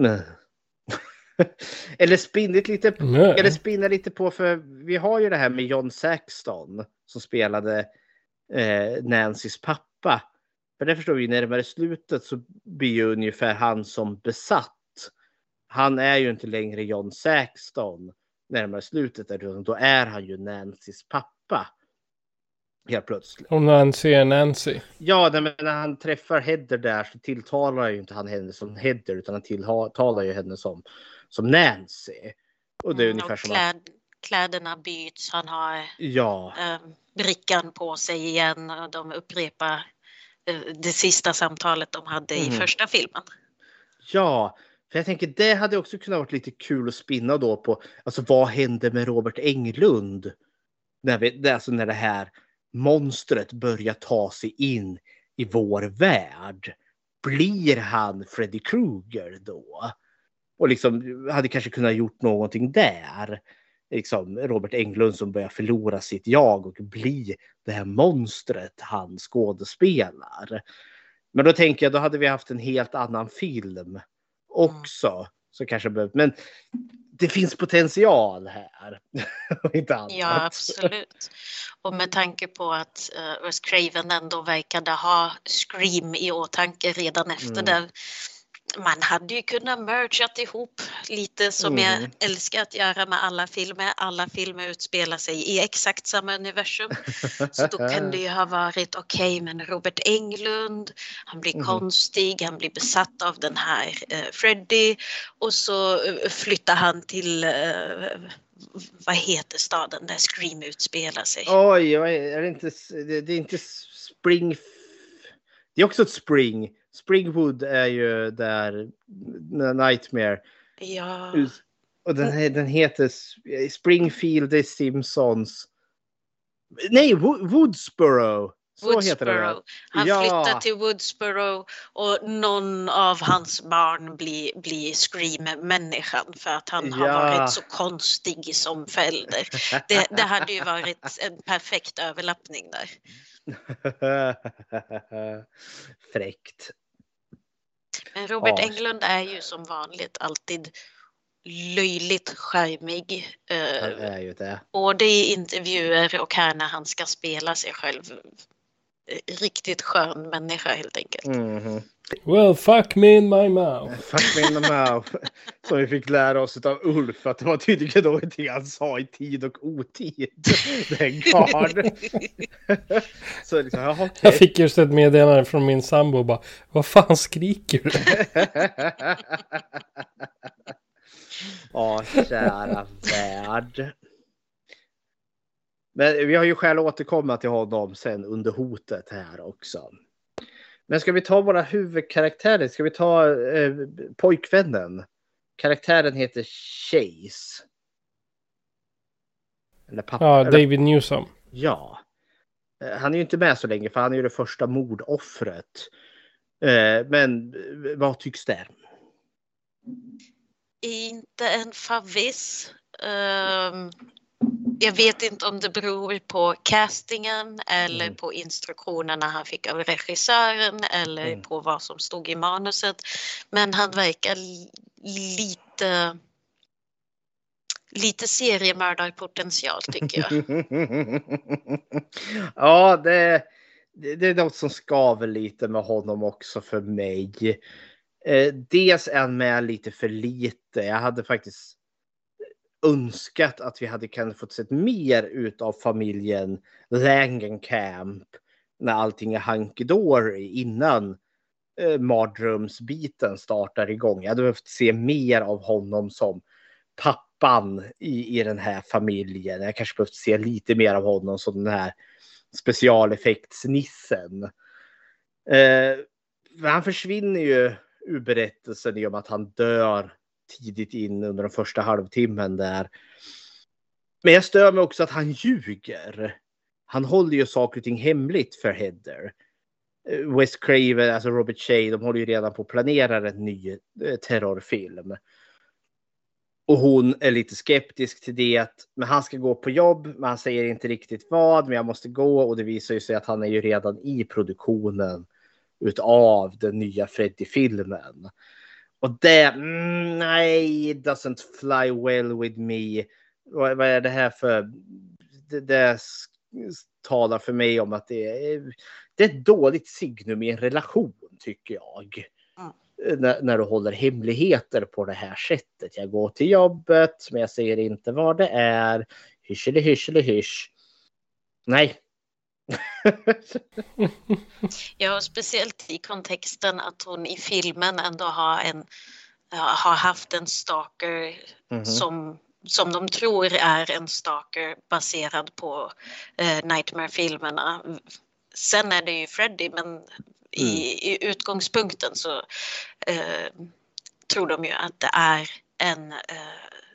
eller spinnit lite, Nej. eller spinna lite på för vi har ju det här med John Saxton som spelade eh, Nancys pappa. För det förstår vi närmare slutet så blir ju ungefär han som besatt. Han är ju inte längre John Saxton närmare slutet, då är han ju Nancys pappa. Helt plötsligt. Och Nancy är Nancy. Ja, men när han träffar Heather där så tilltalar ju inte han henne som Heather utan han tilltalar ju henne som, som Nancy. Och det är mm, ungefär som kläd, att... Kläderna byts, han har ja. eh, brickan på sig igen och de upprepar eh, det sista samtalet de hade mm. i första filmen. Ja, för jag tänker det hade också kunnat vara lite kul att spinna då på, alltså vad hände med Robert Englund? När, vi, alltså när det här monstret börjar ta sig in i vår värld. Blir han Freddy Krueger då? Och liksom hade kanske kunnat gjort någonting där. Liksom Robert Englund som börjar förlora sitt jag och bli det här monstret han skådespelar. Men då tänker jag, då hade vi haft en helt annan film också. Mm. Så kanske. Men det finns potential här. inte annat. Ja, absolut. Och med tanke på att uh, Wes Craven ändå verkade ha Scream i åtanke redan efter mm. det man hade ju kunnat mergat ihop lite som mm. jag älskar att göra med alla filmer. Alla filmer utspelar sig i exakt samma universum. Så då kan det ju ha varit okej, okay, men Robert Englund, han blir mm. konstig, han blir besatt av den här eh, Freddy och så eh, flyttar han till eh, vad heter staden där Scream utspelar sig? Oj, är det inte, det är inte Spring... Det är också ett Spring. Springwood är ju där Nightmare. Ja. Och den, den heter Springfield, är Simpsons. Nej, Wo- Woodsboro. Så. Woodsboro. Han ja. flyttar till Woodsboro och någon av hans barn blir, blir Scream-människan för att han har Ja. varit så konstig som förälder. Det, det hade ju varit en perfekt överlappning där. Fräckt. Men Robert Ja. Englund är ju som vanligt alltid löjligt eh, Han är ju det. både i intervjuer och här när han ska spela sig själv. Eh, Riktigt skön människa helt enkelt. Mhm. Well, fuck me in my mouth. Fuck me in the mouth. Som vi fick lära oss av Ulf att det var tydligen någonting han sa i tid och otid. Den karln. Så liksom, jaha, okej. Jag fick just ett meddelande från min sambo och bara Vad fan skriker du? Ja, kära värld. Men vi har ju att återkomma till honom sen under hotet här också. Men ska vi ta våra huvudkaraktärer? Ska vi ta eh, pojkvännen? Karaktären heter Chase. Eller pappa. Ja, eller- David Newsom. Ja. Eh, Han är ju inte med så länge för han är ju det första mordoffret. Eh, Men eh, vad tycks det? Inte en favvis. Ehm, jag vet inte om det beror på castingen eller Mm. på instruktionerna han fick av regissören eller Mm. på vad som stod i manuset. Men han verkar li- lite lite seriemördarpotential tycker jag. ja, det, det, det är något som skaver lite med honom också för mig. Eh, dels är han med lite för lite. Jag hade faktiskt önskat att vi hade kunnat fått sett mer av familjen Langenkamp när allting är hunky dory innan eh, mardrömsbiten startar igång. Jag hade behövt se mer av honom som pappan i, i den här familjen. Jag kanske behövt se lite mer av honom som den här specialeffektsnissen. Eh, han försvinner ju ur berättelsen i och med att han dör tidigt in under den första halvtimmen där. Men jag stör mig också att han ljuger. Han håller ju saker och ting hemligt för Heather. West Wes Craven, alltså Robert Shea, de håller ju redan på att planera en ny eh, terrorfilm. Och hon är lite skeptisk till det. Men han ska gå på jobb, men han säger inte riktigt vad. Men jag måste gå och det visar ju sig att han är ju redan i produktionen utav den nya Freddy-filmen. Och det, mm, nej, it doesn't fly well with me. Vad, vad är det här för... Det, det talar för mig om att det är, det är ett dåligt signum i en relation, tycker jag. När, när du håller hemligheter på det här sättet. Jag går till jobbet, men jag säger inte vad det är. Hysch hysch hysch. Nej. Ja, och speciellt i kontexten att hon i filmen ändå har, en, har haft en stalker Mhm. som, som de tror är en stalker baserad på eh, Nightmare-filmerna. Sen är det ju Freddy, men i, i utgångspunkten så eh, tror de ju att det är en eh,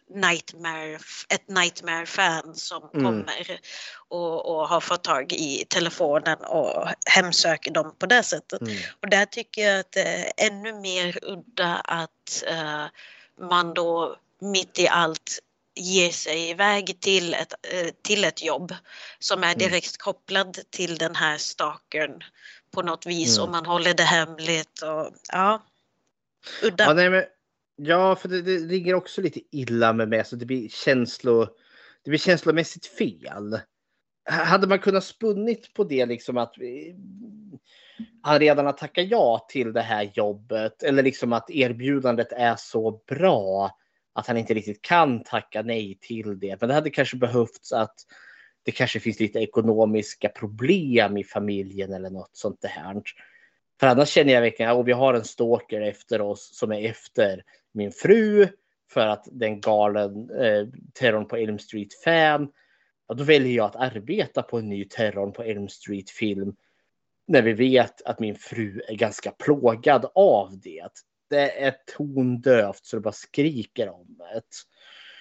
Nightmare, ett Nightmare-fan som Mm. kommer och, och har fått tag i telefonen och hemsöker dem på det sättet. Mm. Och där tycker jag att det är ännu mer udda att eh, man då mitt i allt ger sig iväg till ett, eh, till ett jobb som är direkt kopplad till den här stalkern på något vis Mm. och man håller det hemligt och ja, udda. Ja, nej, men, ja för det, det ligger också lite illa med mig. Så det, blir känslo, det blir känslomässigt fel. Hade man kunnat spunnit på det liksom att vi- han redan har tackat ja till det här jobbet eller liksom att erbjudandet är så bra att han inte riktigt kan tacka nej till det. Men det hade kanske behövts att det kanske finns lite ekonomiska problem i familjen eller något sånt där. För annars känner jag verkligen att vi har en stalker efter oss som är efter min fru för att den galen eh, terrorn på Elm Street-fan. Ja, då väljer jag att arbeta på en ny terrorn på Elm Street-film när vi vet att min fru är ganska plågad av det. Det är tondövt så det bara skriker om det.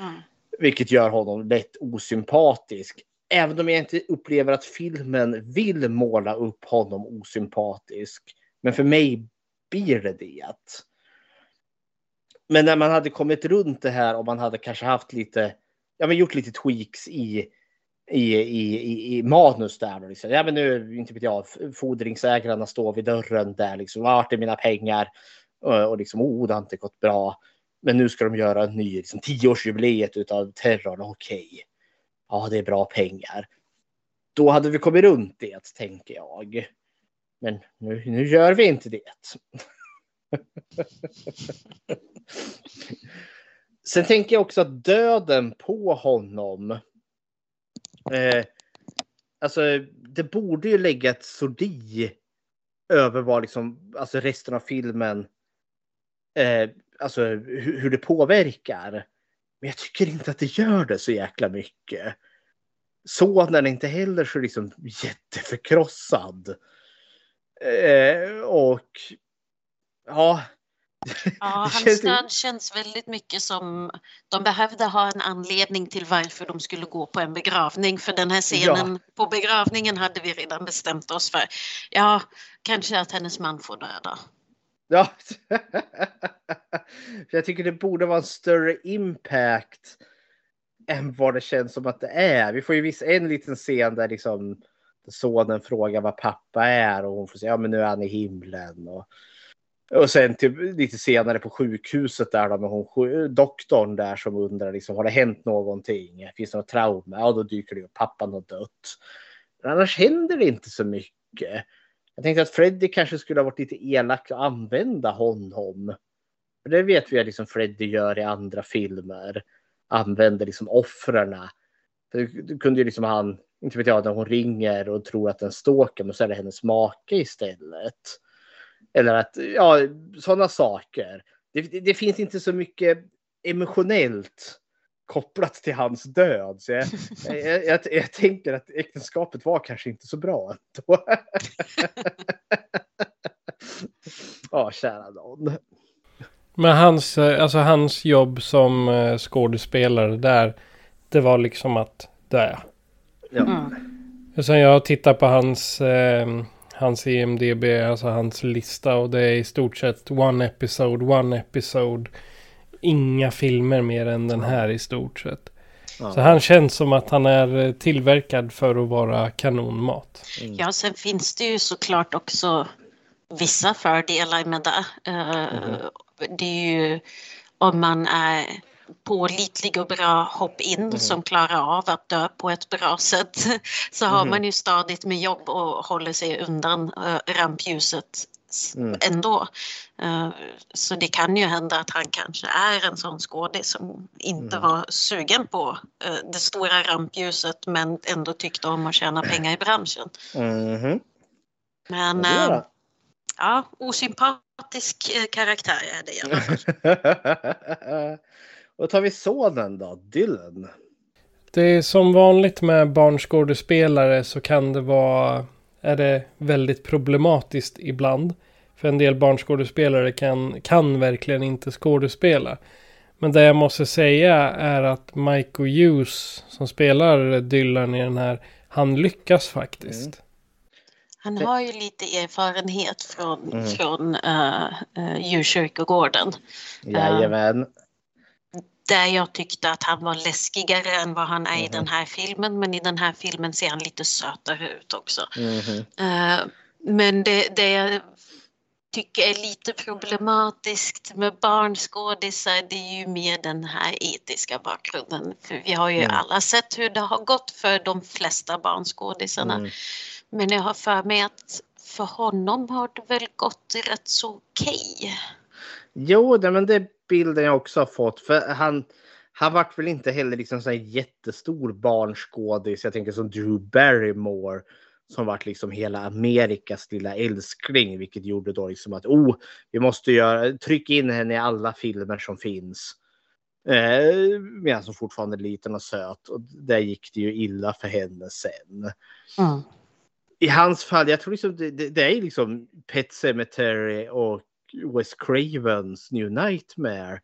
Mm. Vilket gör honom lätt osympatisk. Även om jag inte upplever att filmen vill måla upp honom osympatisk. Men för mig blir det det. Men när man hade kommit runt det här och man hade kanske haft lite, ja men gjort lite tweaks i, i, i, i, i manus där. Då liksom. Ja men nu, inte vet jag, fordringsägarna står vid dörren där liksom, vart är mina pengar? Och, och liksom, oh det har inte gått bra. Men nu ska de göra en ny, liksom, tioårsjubileet utav terrorn, okej. Okay. Ja, det är bra pengar. Då hade vi kommit runt det, tänker jag. Men nu, nu gör vi inte det. Sen tänker jag också att döden på honom. Eh, alltså, det borde ju lägga ett sordi över vad liksom, alltså resten av filmen, eh, alltså hur, hur, det påverkar. Men jag tycker inte att det gör det så jäkla mycket. Så när den inte heller så liksom jätteförkrossad. Eh, och ja. Ja, hans död känns väldigt mycket som de behövde ha en anledning till varför de skulle gå på en begravning. För den här scenen ja. på begravningen hade vi redan bestämt oss för. Ja, kanske att hennes man får döda. Ja, jag tycker det borde vara en större impact än vad det känns som att det är. Vi får ju visa en liten scen där liksom sonen frågar vad pappa är och hon får säga ja men nu är han i himlen. Och, och sen typ, lite senare på sjukhuset där då med hon, doktorn där som undrar liksom har det hänt någonting? Finns det något trauma? Ja då dyker det upp pappan har dött. Men annars händer det inte så mycket. Jag tänkte att Freddy kanske skulle ha varit lite elak och använda honom. För det vet vi att liksom Freddy gör i andra filmer. Använder liksom offren. Då kunde ju liksom han inte vet jag, när hon ringer och tror att den stalkar, men så är det hennes make istället. Eller att, ja, sådana saker. Det, det, det, finns inte så mycket emotionellt kopplat till hans död. Så jag, jag, jag, jag tänker att äktenskapet var kanske inte så bra ändå. Ja, kära någon. Men hans, alltså hans jobb som eh, skådespelare där, det var liksom att dö. Ja. Mm. Sen jag tittar på hans, eh, hans EMDB, alltså hans lista och det är i stort sett one episode, one episode. Inga filmer mer än den här i stort sett. Ja. Så han känns som att han är eh, tillverkad för att vara kanonmat. Mm. Ja, sen finns det ju såklart också vissa fördelar med det. Uh, mm. Det är ju om man är pålitlig och bra hopp-in mm. som klarar av att dö på ett bra sätt så har mm. man ju stadigt med jobb och håller sig undan uh, rampljuset mm. ändå. Uh, så det kan ju hända att han kanske är en sån skådis som inte mm. var sugen på uh, det stora rampljuset men ändå tyckte om att tjäna pengar i branschen. Mm. Men uh, ja, osympatisk karaktär är det i alla fall. Och tar vi sonen då, Dylan? Det är som vanligt med barnskådespelare så kan det vara, är det väldigt problematiskt ibland. För en del barnskådespelare kan, kan verkligen inte skådespela. Men det jag måste säga är att Michael Hughes som spelar Dylan i den här, han lyckas faktiskt. Mm. Han har ju lite erfarenhet från, mm. från uh, uh, djurkyrkogården. Jajamän. Uh, där jag tyckte att han var läskigare än vad han är mm. i den här filmen. Men i den här filmen ser han lite sötare ut också. Mm. Uh, men det, det jag tycker är lite problematiskt med barnskådisar det är ju mer den här etiska bakgrunden. För vi har ju mm. alla sett hur det har gått för de flesta barnskådisarna. Mm. Men jag har för mig att för honom har det väl gått rätt så okej. Okay. Jo, men det bilden jag också har fått. För han, han vart väl inte heller liksom så jättestor barnskådis. Jag tänker som Drew Barrymore som vart liksom hela Amerikas lilla älskling, vilket gjorde då liksom att oh, vi måste göra, trycka in henne i alla filmer som finns. Eh, medan hon fortfarande är liten och söt och där gick det ju illa för henne sen. Mm. I hans fall, jag tror liksom det, det, det är liksom Pet Cemetery och Wes Cravens New Nightmare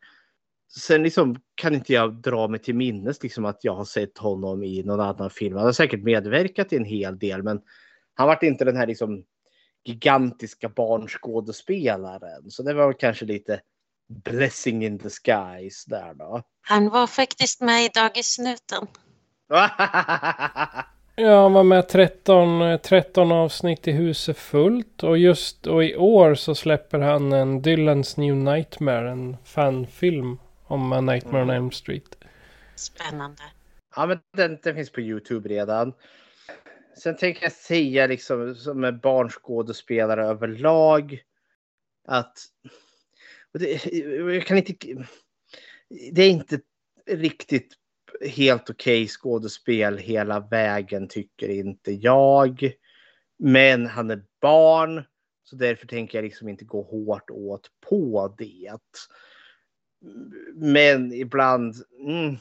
sen liksom kan inte jag dra mig till minnes liksom att jag har sett honom i någon annan film. Han har säkert medverkat i en hel del, men han var inte den här liksom gigantiska barnskådespelaren. Så det var kanske lite blessing in disguise där då. Han var faktiskt med i Dagissnuten. Ja, han var med 13, 13 avsnitt i Huset fullt. Och just och i år så släpper han en Dylans New Nightmare, en fanfilm om A Nightmare on Elm Street. Spännande. Ja, men den, den finns på Youtube redan. Sen tänker jag säga liksom som en barnskådespelare överlag att det, jag kan inte. Det är inte riktigt helt okej okay skådespel hela vägen tycker inte jag. Men han är barn så därför tänker jag liksom inte gå hårt åt på det. Men ibland mm,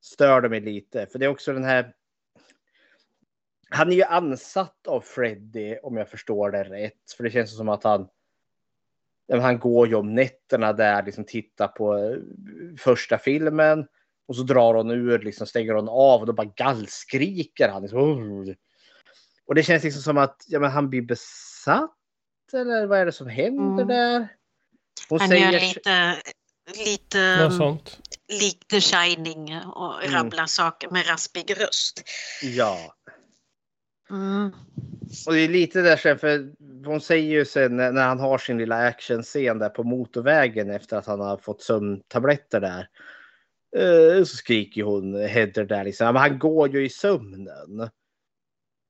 stör det mig lite för det är också den här han är ju ansatt av Freddy om jag förstår det rätt. För det känns som att han han går ju om nätterna där, liksom tittar på eh, första filmen. Och så drar hon ur, liksom stänger hon av och då bara gallskriker han. Liksom. Och det känns liksom som att ja, men han blir besatt. Eller vad är det som händer mm. där? Hon han säger... gör lite, lite sånt. likt The Shining och mm. rabblar saker med raspig röst. Ja. Mm. Och det är lite där sen, för hon säger ju sen när han har sin lilla actionscen där på motorvägen efter att han har fått sömntabletter där. Eh, så skriker hon Heather där liksom, men han går ju i sömnen.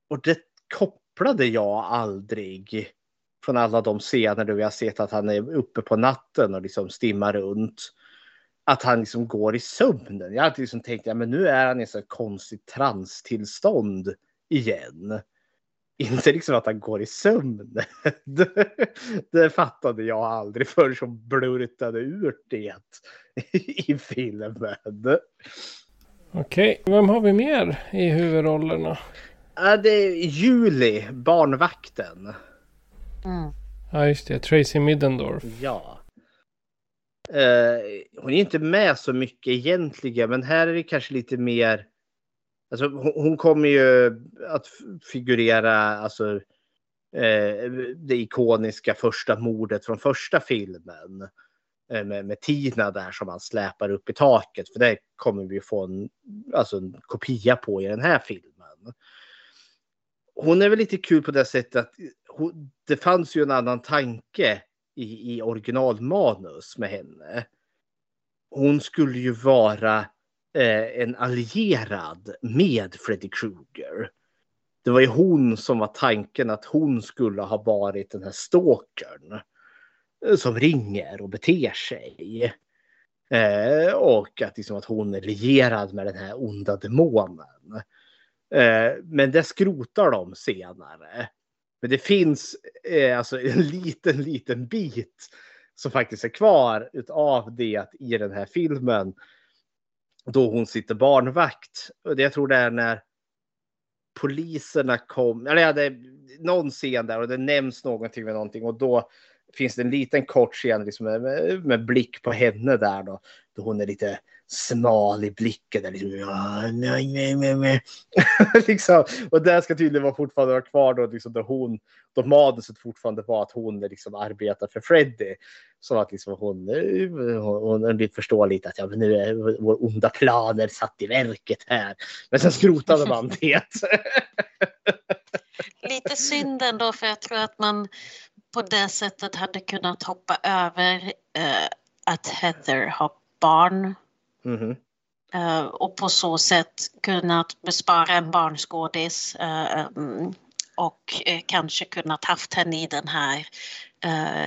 Och det kopplade jag aldrig från alla de scener där vi har sett att han är uppe på natten och liksom stimmar runt. Att han liksom går i sömnen. Jag har alltid liksom tänkt, ja men nu är han i så konstigt transtillstånd igen. Inte liksom att han går i sömn. Det, det fattade jag aldrig förrän som blurtade ut det i filmen. Okej, vem har vi mer i huvudrollerna? Ja, det är Julie, barnvakten. Mm. Ja, just det. Tracy Middendorf. Ja. Uh, hon är inte med så mycket egentligen, men här är det kanske lite mer Alltså, hon, hon kommer ju att figurera alltså, eh, det ikoniska första mordet från första filmen. Eh, med, med Tina där som han släpar upp i taket. För det kommer vi få en, alltså en kopia på i den här filmen. Hon är väl lite kul på det sättet att hon, det fanns ju en annan tanke i, i originalmanus med henne. Hon skulle ju vara eh, en allierad med Freddy Krueger. Det var ju hon som var tanken att hon skulle ha varit den här stalkern eh, som ringer och beter sig. Eh, och att, liksom, att hon är lierad med den här onda demonen. Eh, men det skrotar de senare. Men det finns eh, alltså en liten, liten bit som faktiskt är kvar utav det i den här filmen då hon sitter barnvakt. Och jag tror det är när poliserna kom, eller ja, det är någon scen där och det nämns någonting med någonting och då finns det en liten kort scen liksom med, med, med, blick på henne där då. Då hon är lite smal i blicken. Där liksom, ja, nej, nej, nej, nej. liksom, och det ska tydligen vara fortfarande vara kvar då, liksom, då, hon, då manuset fortfarande var att hon liksom arbetar för Freddy. Så att liksom hon, hon, hon förstår lite att ja, men nu är vår onda planer satt i verket här. Men sen skrotade man det. lite synd ändå för jag tror att man på det sättet hade kunnat hoppa över eh, att Heather har barn. Mm. Uh, och på så sätt kunnat bespara en barnskådis uh, um, och uh, kanske kunnat haft henne i den här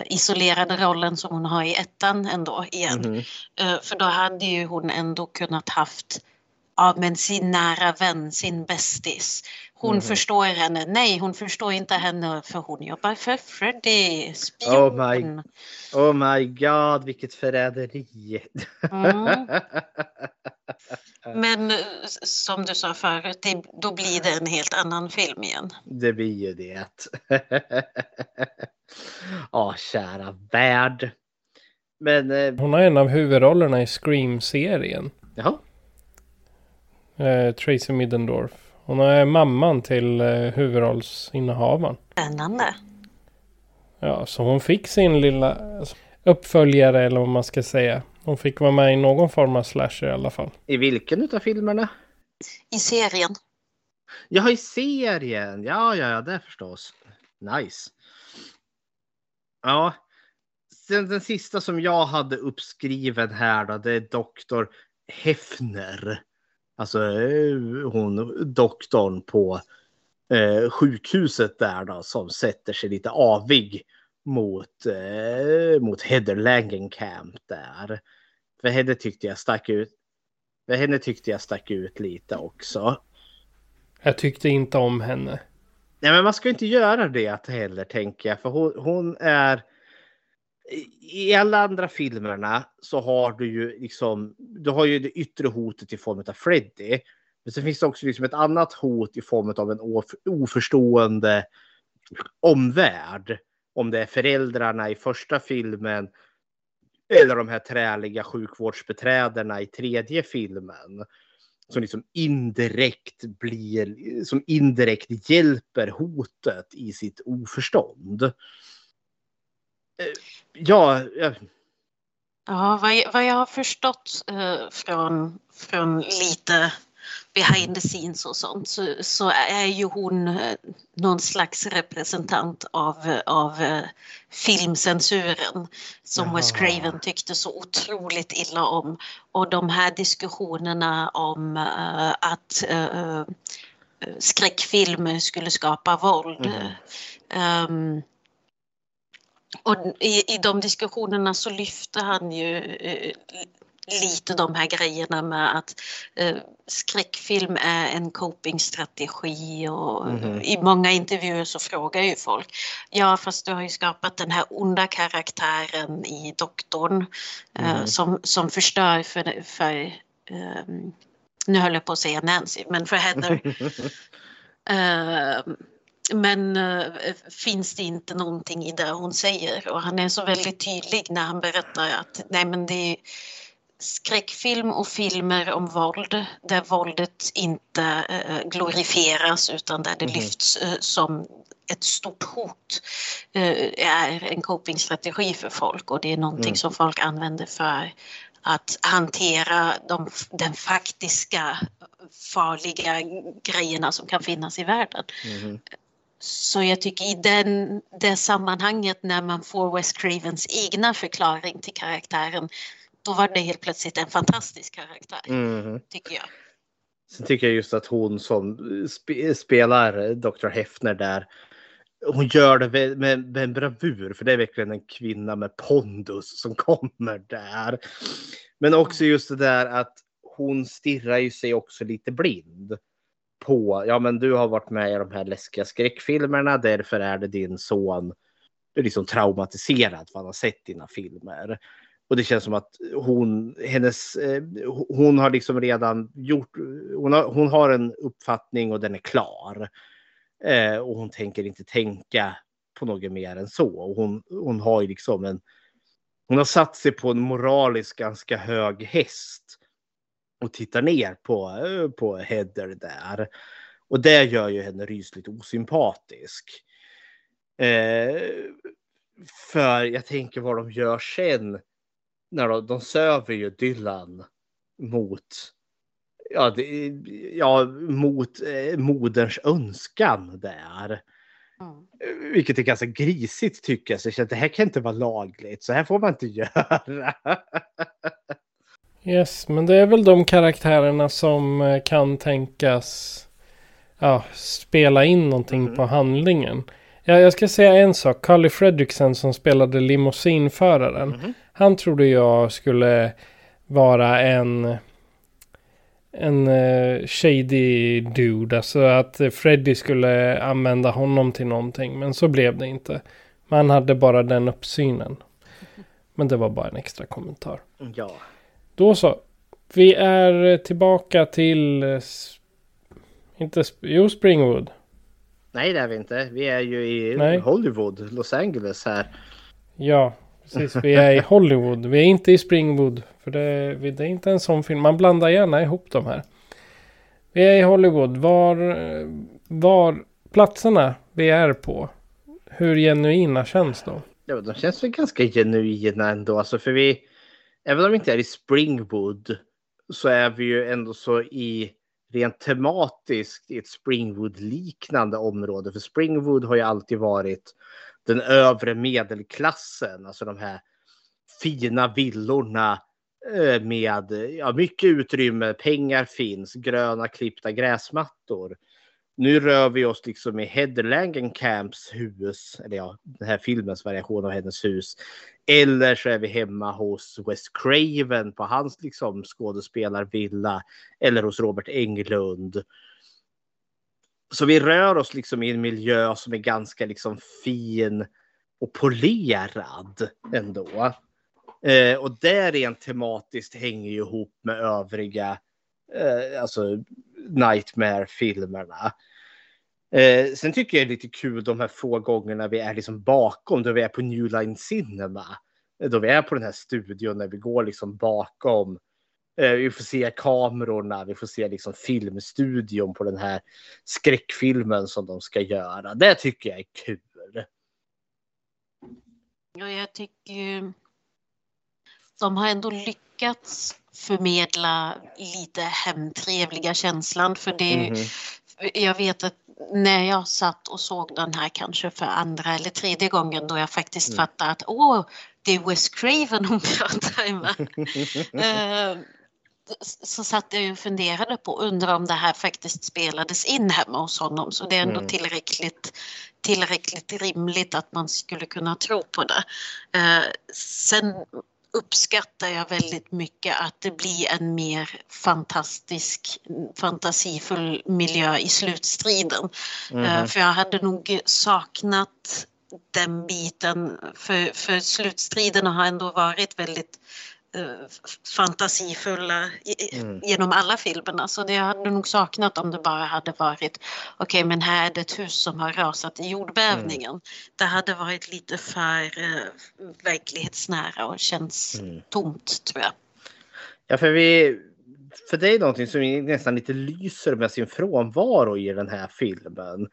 isolerade rollen som hon har i ettan ändå igen. Mm. för då hade ju hon ändå kunnat haft ja, men sin nära vän, sin bästis. Hon mm. förstår henne. Nej, hon förstår inte henne för hon jobbar för Freddy, spion. Oh my, oh my god, vilket förräderi. Mm. Men som du sa förut, det, då blir det en helt annan film igen. Det blir ju det. Ja, kära värld. Men... Eh, hon har en av huvudrollerna i Scream-serien. Jaha. Eh, Tracy Middendorf. Hon är mamman till eh, huvudrollsinnehavaren. Spännande. Ja, så hon fick sin lilla uppföljare eller vad man ska säga. Hon fick vara med i någon form av slasher i alla fall. I vilken utav filmerna? I serien. Ja, i serien. Ja, ja, ja, det förstås. Nice. Ja, sen den sista som jag hade uppskriven här då, det är doktor Hefner. Alltså eh, hon doktorn på eh, sjukhuset där då som sätter sig lite avig mot, eh, mot Heather Langenkamp där. För henne tyckte jag stack ut. För henne tyckte jag stack ut lite också. Jag tyckte inte om henne. Nej, men man ska inte göra det heller tänker jag. För hon, hon är i alla andra filmerna så har du ju liksom, du har ju det yttre hotet i form av Freddy. Men sen finns det också liksom ett annat hot i form av en oförstående omvärld. Om det är föräldrarna i första filmen eller de här träliga sjukvårdsbeträdena i tredje filmen. Som liksom indirekt blir, som indirekt hjälper hotet i sitt oförstånd. Ja, ja. Vad, vad jag har förstått eh, från, från lite behind the scenes och sånt så, så är ju hon eh, någon slags representant av, av eh, filmcensuren som Jaha. Wes Craven tyckte så otroligt illa om. Och de här diskussionerna om uh, att uh, skräckfilm skulle skapa våld. Mm. Um, och i, i de diskussionerna så lyfte han ju eh, lite de här grejerna med att eh, skräckfilm är en copingstrategi och mm. i många intervjuer så frågar ju folk ja fast du har ju skapat den här onda karaktären i doktorn mm. eh, som, som förstör för, för eh, nu höll jag på att säga Nancy men för Heather ehm, men äh, finns det inte någonting i det hon säger och han är så väldigt tydlig när han berättar att nej men det är skräckfilm och filmer om våld där våldet inte äh, glorifieras utan där det mm. lyfts äh, som ett stort hot är en copingstrategi för folk och det är någonting mm. som folk använder för att hantera de, den faktiska farliga grejerna som kan finnas i världen. Mm. Så jag tycker i den, det sammanhanget när man får Wes Cravens egna förklaring till karaktären då var det helt plötsligt en fantastisk karaktär. Mm. Tycker jag. Sen tycker jag just att hon som sp spelar Dr. Hefner där hon gör det med, med, med en bravur för det är verkligen en kvinna med pondus som kommer där. Men också just det där att hon stirrar ju sig också lite blind på, ja men du har varit med i de här läskiga skräckfilmerna, därför är det din son är liksom traumatiserad för han har sett dina filmer. Och det känns som att hon, hennes, eh, hon har liksom redan gjort, hon har, hon har en uppfattning och den är klar. Eh, och hon tänker inte tänka på något mer än så. Och hon, hon har ju liksom en, hon har satt sig på en moralisk ganska hög häst och tittar ner på, eh, på Heather där. Och det gör ju henne rysligt osympatisk. Eh, för jag tänker vad de gör sen. När de, de söver ju Dylan mot ja, det, ja, mot eh, moderns önskan där. Mm. Vilket är ganska grisigt tycker jag. Så jag känner, det här kan inte vara lagligt. Så här får man inte göra. Yes, men det är väl de karaktärerna som eh, kan tänkas ja, spela in någonting mm. på handlingen. Ja, jag ska säga en sak. Carly Fredriksson som spelade limousinföraren. Mm. Han trodde jag skulle vara en en uh, shady dude. Alltså att Freddy skulle använda honom till någonting. Men så blev det inte. Man hade bara den uppsynen. Men det var bara en extra kommentar. Ja. Då så. Vi är tillbaka till... Eh, inte... Jo, Springwood. Nej, det är vi inte. Vi är ju i Nej. Hollywood, Los Angeles här. Ja, Precis, vi är i Hollywood. Vi är inte i Springwood. För det, det är inte en sån film. Man blandar gärna ihop de här. Vi är i Hollywood. Var, var platserna vi är på. Hur genuina känns de? Ja, de känns väl ganska genuina ändå. Alltså för vi, även om vi inte är i Springwood så är vi ju ändå så i rent tematiskt i ett Springwood-liknande område. För Springwood har ju alltid varit den övre medelklassen, alltså de här fina villorna eh, med ja, mycket utrymme, pengar finns, gröna klippta gräsmattor. Nu rör vi oss liksom i Camps hus, eller ja, den här filmens variation av hennes hus. Eller så är vi hemma hos Wes Craven på hans liksom skådespelarvilla. Eller hos Robert Englund. Så vi rör oss liksom i en miljö som är ganska liksom fin och polerad ändå. Eh, och det rent tematiskt hänger ju ihop med övriga eh, alltså Nightmare-filmerna. Eh, sen tycker jag det är lite kul de här få gångerna vi är liksom bakom, då vi är på New Line Cinema. Då vi är på den här studion när vi går liksom bakom. Eh, vi får se kamerorna, vi får se liksom filmstudion på den här skräckfilmen som de ska göra. Det tycker jag är kul. Ja, jag tycker de har ändå lyckats förmedla lite hemtrevliga känslan. För det, mm jag vet att när jag satt och såg den här kanske för andra eller tredje gången då jag faktiskt mm. fattade att åh, det är Wes Craven hon pratar med. uh, så satt jag och funderade på, undrar om det här faktiskt spelades in hemma hos honom. Så det är ändå mm. tillräckligt, tillräckligt rimligt att man skulle kunna tro på det. Uh, sen uppskattar jag väldigt mycket att det blir en mer fantastisk, fantasifull miljö i slutstriden. Mm. För jag hade nog saknat den biten, för, för slutstriderna har ändå varit väldigt Eh, fantasifulla mm. genom alla filmerna. Så det hade nog saknat om det bara hade varit okej okay, men här är det ett hus som har rasat i jordbävningen. Mm. Det hade varit lite för uh, verklighetsnära och känns mm. tomt tror jag. Ja för vi för det är någonting som nästan lite lyser med sin frånvaro i den här filmen.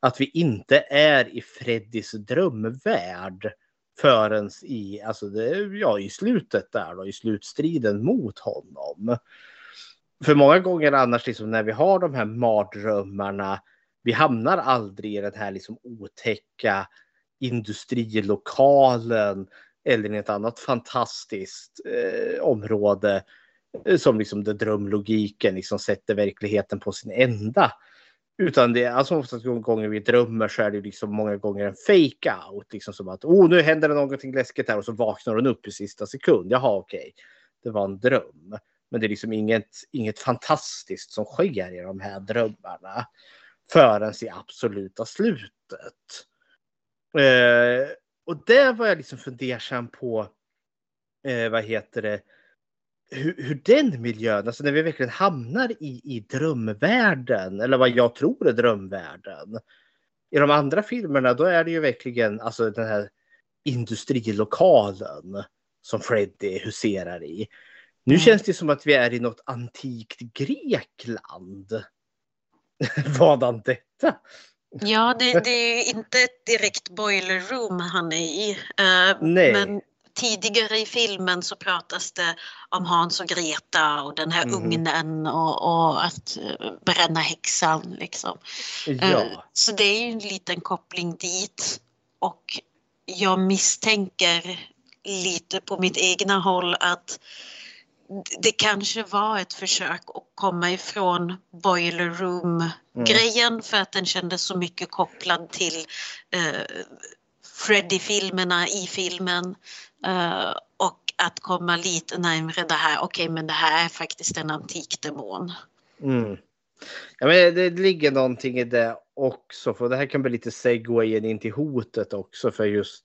Att vi inte är i Freddys drömvärld förrän i, alltså det, ja, i slutet där då, i slutstriden mot honom. För många gånger annars liksom när vi har de här mardrömmarna, vi hamnar aldrig i den här liksom otäcka industrilokalen eller i ett annat fantastiskt eh, område eh, som liksom drömlogiken liksom sätter verkligheten på sin ända. Utan det är alltså oftast gånger vi drömmer så är det liksom många gånger en fake out. Liksom som att oh, nu händer det någonting läskigt här och så vaknar hon upp i sista sekund. Jaha, okej. Okay. Det var en dröm. Men det är liksom inget, inget fantastiskt som sker i de här drömmarna. Förrän i absoluta slutet. Eh, och det var jag liksom fundersam på. Eh, vad heter det? Hur, hur den miljön, alltså när vi verkligen hamnar i, i drömvärlden, eller vad jag tror är drömvärlden. I de andra filmerna då är det ju verkligen alltså den här industrilokalen som Freddy huserar i. Nu mm. känns det som att vi är i något antikt Grekland. Vadan detta? Ja, det, det, är inte ett direkt boiler room han är i. Uh, Nej. Men tidigare i filmen så pratas det om Hans och Greta och den här mm. ugnen och, och, att eh, bränna häxan. Liksom. Ja. Eh, så det är ju en liten koppling dit. Och jag misstänker lite på mitt egna håll att det kanske var ett försök att komma ifrån boiler room-grejen mm. för att den kändes så mycket kopplad till eh, Freddy-filmerna i filmen. Uh, och att komma lite närmare det här, okej okay, men det här är faktiskt en antik demon. Mm. Ja, men det ligger någonting i det också, för det här kan bli lite segwayen in till hotet också, för just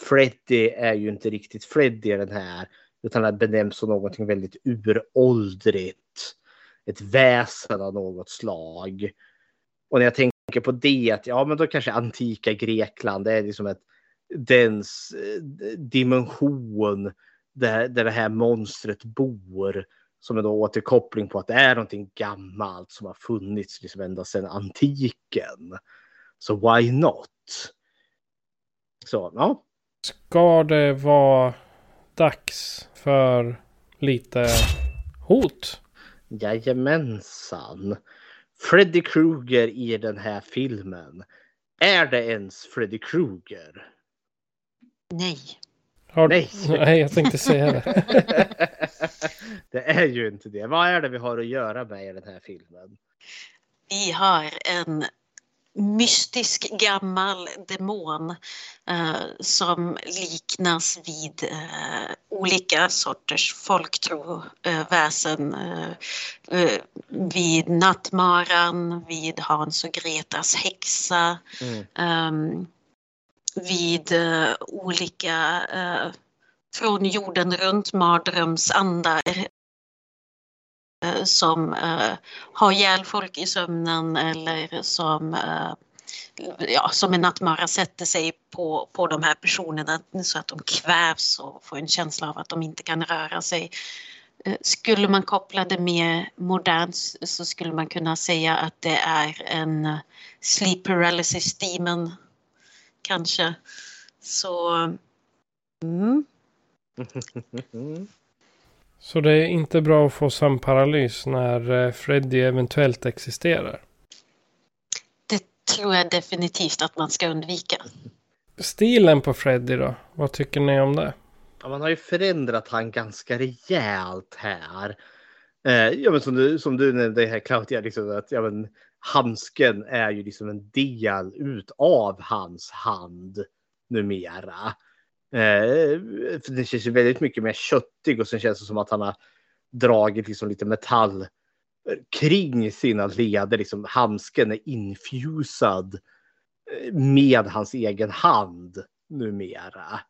Freddy är ju inte riktigt Freddy den här, utan det benämns som någonting väldigt uråldrigt. Ett väsen av något slag. Och när jag tänker på det, att ja men då kanske antika Grekland, det är liksom ett dens eh, dimension där, där det här monstret bor. Som är då återkoppling på att det är någonting gammalt som har funnits liksom ända sedan antiken. Så why not? Så ja. Ska det vara dags för lite hot? Jajamensan. Freddy Krueger i den här filmen. Är det ens Freddy Krueger? Nej. Har... Nej. Nej, jag tänkte säga det. det är ju inte det. Vad är det vi har att göra med i den här filmen? Vi har en mystisk gammal demon eh, som liknas vid eh, olika sorters folktroväsen. Eh, eh, vid nattmaran, vid Hans och Gretas häxa. Mm. ehm, vid eh, olika eh, från jorden runt mardrömsandar eh, som eh, har ihjäl folk i sömnen eller som, eh, ja, som en nattmara sätter sig på, på de här personerna så att de kvävs och får en känsla av att de inte kan röra sig. Eh, skulle man koppla det mer modernt så skulle man kunna säga att det är en eh, sleep paralysis demon kanske. Så mm. Så det är inte bra att få sömnparalys när eh, Freddy eventuellt existerar tror jag definitivt att man ska undvika. Stilen på Freddy då? Vad tycker ni om det? Ja, man har ju förändrat han ganska rejält här. Eh, ja, men som, du, som du nämnde här Claudia, liksom att ja, men, handsken är ju liksom en del utav hans hand numera. Eh, för det känns ju väldigt mycket mer köttig och sen känns det som att han har dragit liksom lite metall kring sina leder. Liksom, handsken är infusad eh, med hans egen hand numera.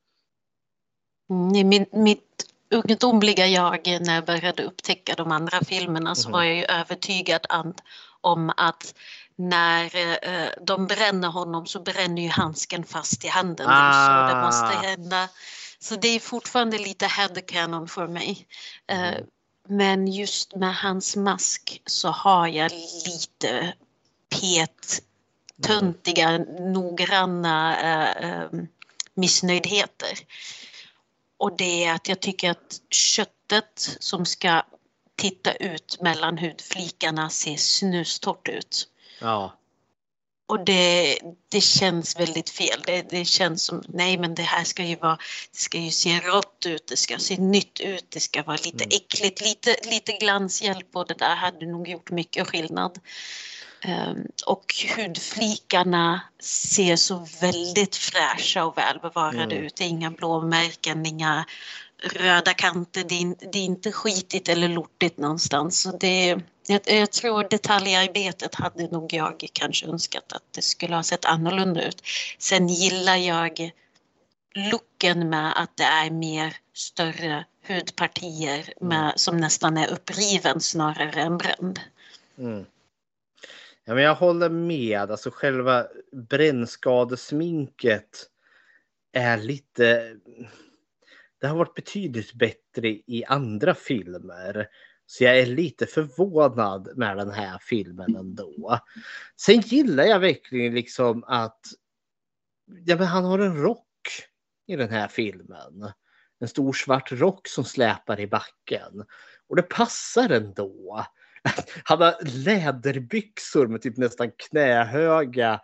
Mm, I min, mitt ungdomliga jag när jag började upptäcka de andra filmerna så Mhm. var jag ju övertygad om att när eh, de bränner honom så bränner ju handsken fast i handen. Är så det Ah. måste hända. Så det är fortfarande lite headcanon för mig. Eh, men just med hans mask så har jag lite pet töntiga, noggranna eh, eh, missnöjdheter. Och det är att jag tycker att köttet som ska titta ut mellan hudflikarna ser snustort ut. Ja. Och det, det känns väldigt fel. Det, det känns som, nej men det här ska ju vara, det ska ju se rått ut, det ska se nytt ut, det ska vara lite äckligt, lite, lite glanshjälp och det där hade nog gjort mycket skillnad. Ehm, och hudflikarna ser så väldigt fräscha och välbevarade Mm. ut. Det är inga blåmärken, inga röda kanter. Det är, det är inte skitigt eller lortigt någonstans. Så det, jag, jag tror detaljarbetet hade nog jag kanske önskat att det skulle ha sett annorlunda ut. Sen gillar jag looken med att det är mer större hudpartier med, som nästan är uppriven snarare än bränd. Mm. Ja, men jag håller med. Alltså själva brännskadesminket är lite... Det har varit betydligt bättre i andra filmer. Så jag är lite förvånad med den här filmen ändå. Sen gillar jag verkligen liksom att ja, men han har en rock i den här filmen. En stor svart rock som släpar i backen. Och det passar ändå. Han har läderbyxor med typ nästan knähöga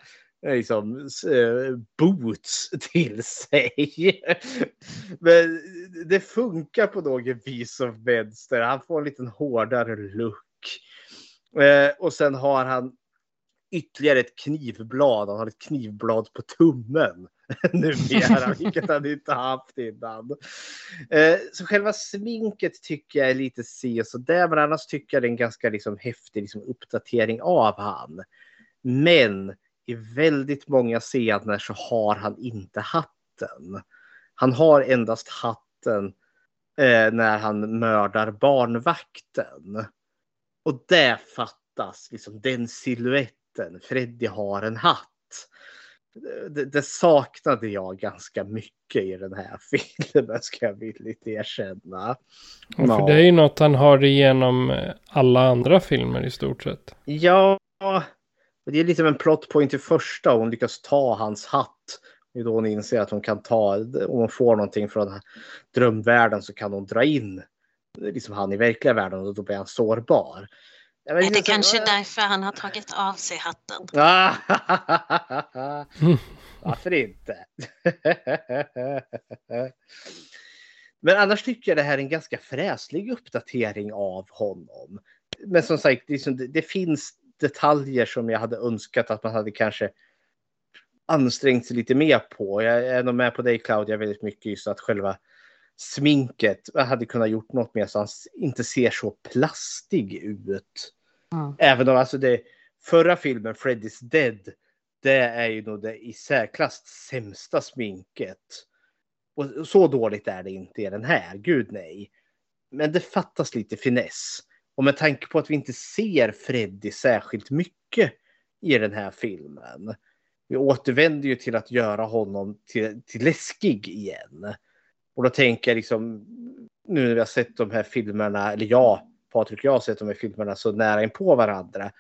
Eh, liksom, eh, boots till sig. Men det funkar på något vis som vänster. Han får en liten hårdare look. Eh, och sen har han ytterligare ett knivblad. Han har ett knivblad på tummen numera, vilket han inte haft innan. Eh, så själva sminket tycker jag är lite si och så där, men annars tycker jag det är en ganska liksom, häftig liksom, uppdatering av han. Men i väldigt många scener så har han inte hatten. Han har endast hatten eh, när han mördar barnvakten. Och det fattas liksom den siluetten. Freddy har en hatt. det, det saknade jag ganska mycket i den här filmen, ska jag villigt erkänna. Och för det är ju något han har igenom eh, alla andra filmer i stort sett. Ja, det är lite av en plot point i första. Hon lyckas ta hans hatt. Det är då hon inser att hon kan ta, om hon får någonting från drömvärlden så kan hon dra in liksom han i verkliga världen och då blir han sårbar. Är det så, kanske äh... därför han har tagit av sig hatten? Varför inte? Men annars tycker jag det här är en ganska fräslig uppdatering av honom. Men som sagt, liksom, det finns detaljer som jag hade önskat att man hade kanske ansträngt sig lite mer på. Jag är nog med på dig Claudia väldigt mycket just att själva sminket hade kunnat gjort något mer så han inte ser så plastig ut. Mm. Även om alltså det förra filmen Freddy's Dead det är ju nog det i särklass sämsta sminket. Och så dåligt är det inte i den här, gud nej. Men det fattas lite finess. Och med tanke på att vi inte ser Freddy särskilt mycket i den här filmen. Vi återvänder ju till att göra honom till, till läskig igen. Och då tänker jag liksom, nu när vi har sett de här filmerna, eller jag, Patrik och jag har sett de här filmerna så nära in på varandra.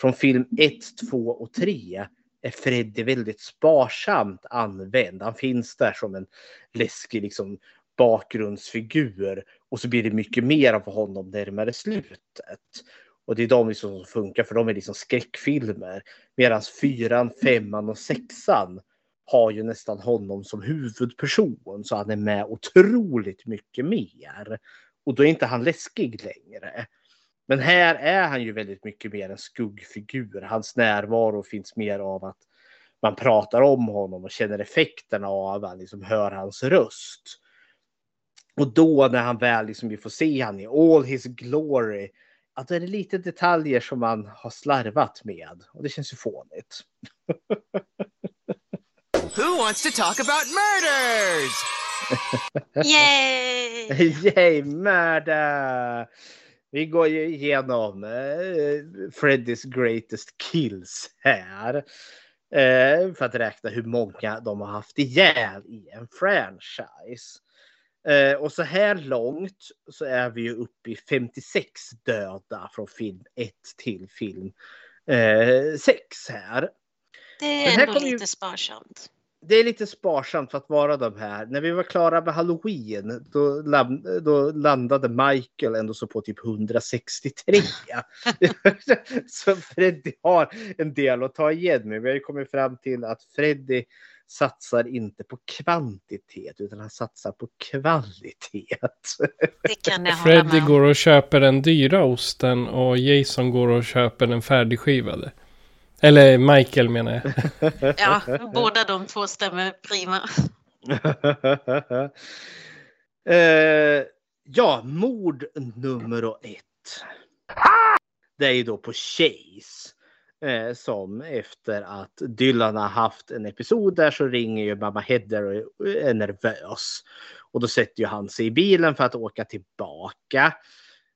Från film 1, 2 och 3 är Freddy väldigt sparsamt använd. Han finns där som en läskig liksom, bakgrundsfigur och så blir det mycket mer av honom närmare slutet. Och det är de liksom som funkar för de är liksom skräckfilmer. Medan fyran, femman och sexan har ju nästan honom som huvudperson så han är med otroligt mycket mer. Och då är inte han läskig längre. Men här är han ju väldigt mycket mer en skuggfigur. Hans närvaro finns mer av att man pratar om honom och känner effekterna av att liksom hör hans röst. Och då när han väl liksom vi får se han i all his glory, att det är lite detaljer som man har slarvat med. Och det känns ju fånigt. Who wants to talk about murders? Yay! Yay, murder! Vi går ju igenom uh, Freddys greatest kills här. Uh, för att räkna hur många de har haft ihjäl i en franchise. Uh, och så här långt så är vi ju uppe i 56 döda från film 1 till film 6 här. Det är ändå lite ju... sparsamt det är lite sparsamt för att vara de här. När vi var klara med Halloween då, då landade Michael ändå så på typ 163. så Freddy har en del att ta igen med. Vi har ju kommit fram till att Freddy satsar inte på kvantitet utan han satsar på kvalitet. Det kan jag Freddy går och köper den dyra osten och Jason går och köper den färdigskivade. Eller Michael menar jag. ja, båda de två stämmer prima. uh, ja, mord nummer ett. Det är ju då på Chase. Eh, som efter att Dylan har haft en episod där så ringer ju mamma Heather och är nervös. Och då sätter ju han sig i bilen för att åka tillbaka.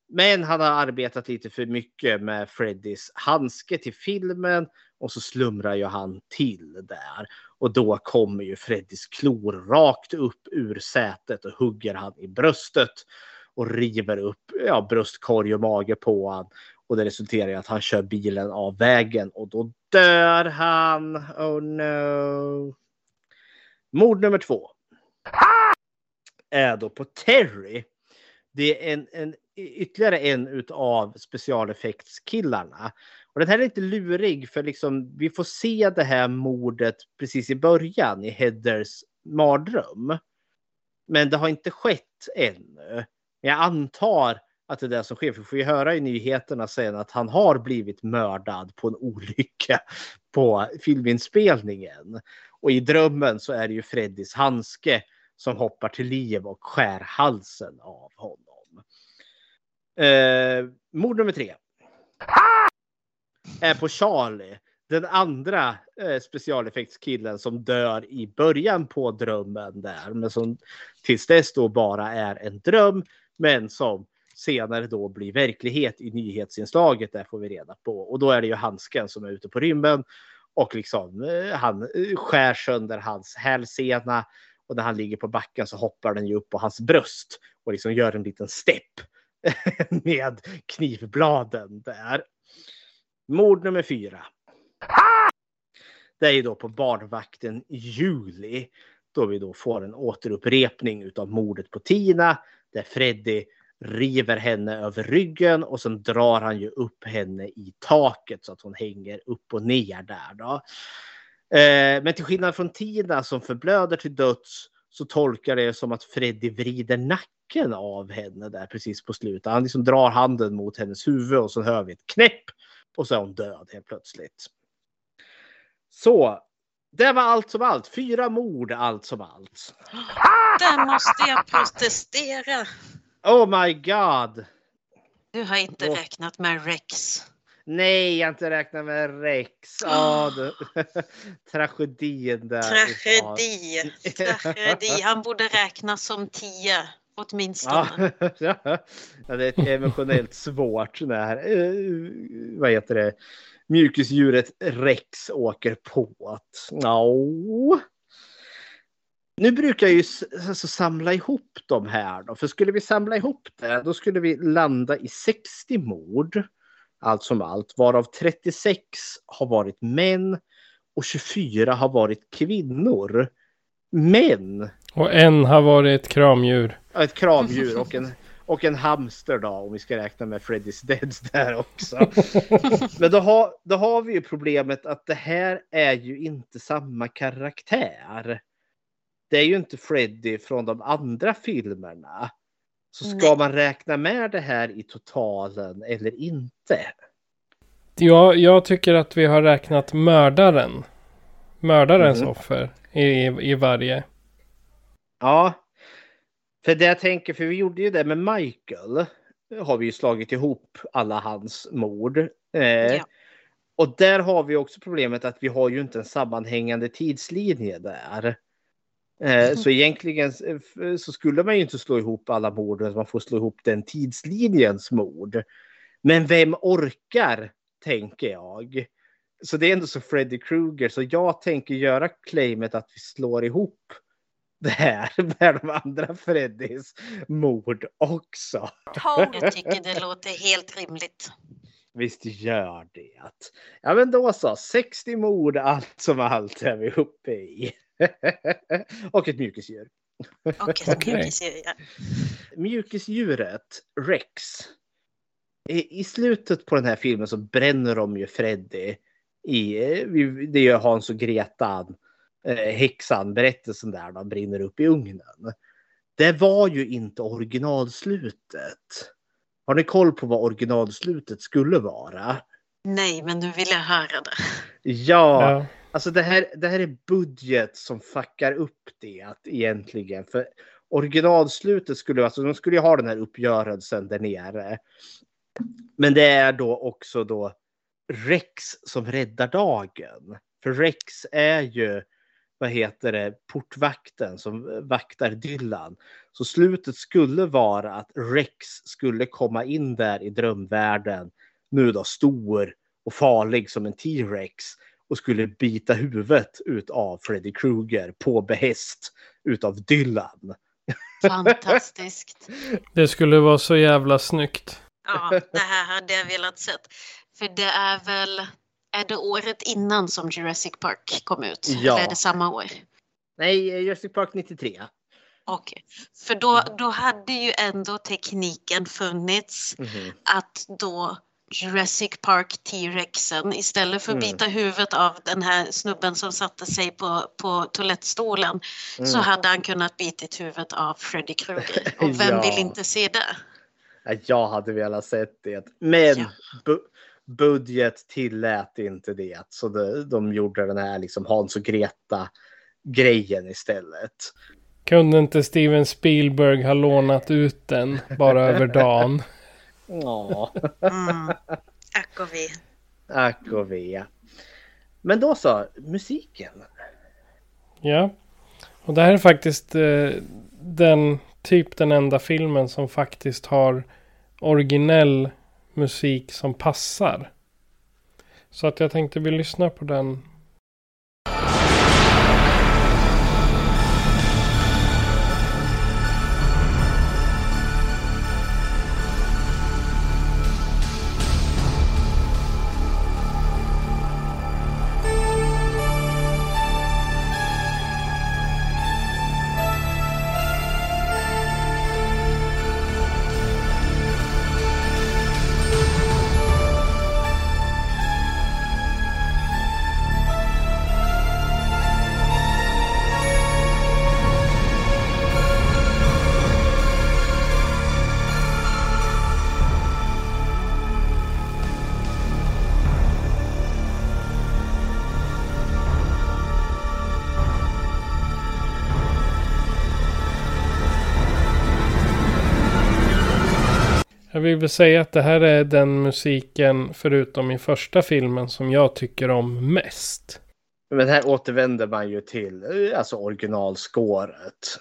Men han har arbetat lite för mycket med Freddys handske till filmen och så slumrar ju han till där. Och då kommer ju Freddys klor rakt upp ur sätet och hugger han i bröstet och river upp ja, bröstkorg och mage på han. Och det resulterar i att han kör bilen av vägen och då dör han. Oh no. Mord nummer två. Är då på Terry. Det är en, en ytterligare en utav specialeffektskillarna. Och den här är lite lurig för liksom, vi får se det här mordet precis i början i Heathers mardröm. Men det har inte skett ännu. Jag antar att det är det som sker. För vi får ju höra i nyheterna sen att han har blivit mördad på en olycka på filminspelningen. Och i drömmen så är det ju Freddys handske som hoppar till liv och skär halsen av honom. Eh, mord nummer tre. Är på Charlie. Den andra eh, specialeffektskillen som dör i början på drömmen där. Men som tills dess då bara är en dröm. Men som senare då blir verklighet i nyhetsinslaget. Där får vi reda på. Och då är det ju handsken som är ute på rymmen. Och liksom eh, han eh, skär sönder hans hälsena. Och när han ligger på backen så hoppar den ju upp på hans bröst och liksom gör en liten stepp med knivbladen där. Mord nummer fyra. Det är ju då på barnvakten i juli då vi då får en återupprepning utav mordet på Tina där Freddy river henne över ryggen och sen drar han ju upp henne i taket så att hon hänger upp och ner där då. Eh, men till skillnad från Tina som förblöder till döds så tolkar det som att Freddy vrider nacken av henne där precis på slutet. Han liksom drar handen mot hennes huvud och så hör vi ett knäpp och så är hon död helt plötsligt. Så det var allt som allt. Fyra mord allt som allt. Där måste jag protestera. Oh my god. Du har inte Åh. räknat med Rex. Nej, jag har inte räknat med Rex. Ja, du. Tragedin där. Tragedi. Tragedi. Han borde räknas som tio. Åtminstone. Ja, ja, det är emotionellt svårt när, eh, vad heter det, mjukisdjuret Rex åker på att, no. Nu brukar jag ju alltså, samla ihop de här då, för skulle vi samla ihop det, då skulle vi landa i 60 mord, allt som allt, varav 36 har varit män och 24 har varit kvinnor. Men Och en har varit ett kramdjur. Ja, ett kramdjur och en, och en hamster då om vi ska räkna med Freddy's Deads där också. Men då har, då har vi ju problemet att det här är ju inte samma karaktär. Det är ju inte Freddy från de andra filmerna. Så ska Nej. man räkna med det här i totalen eller inte? Ja, jag tycker att vi har räknat mördaren. Mördarens Mhm. offer i, i varje. Ja, för det jag tänker, för vi gjorde ju det med Michael. Har vi ju slagit ihop alla hans mord. Eh, Ja. Och där har vi också problemet att vi har ju inte en sammanhängande tidslinje där. Eh, så egentligen eh, så skulle man ju inte slå ihop alla morden, man får slå ihop den tidslinjens mord. Men vem orkar, tänker jag. Så det är ändå så Freddy Krueger, så jag tänker göra claimet att vi slår ihop det här med de andra Freddys mord också. Jag tycker det låter helt rimligt. Visst gör det. Ja men då så, 60 mord allt som allt är vi uppe i. Och ett mjukisdjur. Och ett Okej. mjukisdjur, ja. Mjukisdjuret Rex. I, slutet på den här filmen så bränner de ju Freddy. I, det gör Hans och Gretan. Eh, häxan, berättelsen där, de brinner upp i ugnen. Det var ju inte originalslutet. Har ni koll på vad originalslutet skulle vara? Nej, men nu vill jag höra det. Ja, Ja alltså det här, det här är budget som fuckar upp det egentligen. För originalslutet skulle, alltså de skulle ju ha den här uppgörelsen där nere. Men det är då också då Rex som räddar dagen. För Rex är ju, vad heter det, portvakten som vaktar Dylan. Så slutet skulle vara att Rex skulle komma in där i drömvärlden. Nu då stor och farlig som en T-Rex. Och skulle bita huvudet ut av Freddy Krueger på behäst utav Dylan. Fantastiskt. Det skulle vara så jävla snyggt. Ja, det här hade jag velat sett. För det är väl, är det året innan som Jurassic Park kom ut? Ja. Eller är det samma år? Nej, Jurassic Park 93. Okej, för då, då hade ju ändå tekniken funnits Mhm. att då Jurassic Park T-rexen istället för att Mm. bita huvudet av den här snubben som satte sig på, på toalettstolen så Mm. hade han kunnat bitit huvudet av Freddy Krueger. Och vem Ja. vill inte se det? Ja, Jag hade velat sett det. Men bu budget tillät inte det. Så de, de gjorde den här liksom Hans och Greta grejen istället. Kunde inte Steven Spielberg ha lånat ut den bara över dagen? Ja, Mm. Ack och ve. ack och ve. Men då så, musiken. Ja. Och det här är faktiskt eh, den typ den enda filmen som faktiskt har originell musik som passar. Så att jag tänkte vi lyssnar på den Jag vill väl säga att det här är den musiken, förutom i första filmen, som jag tycker om mest. Men här återvänder man ju till eh, alltså originalskåret.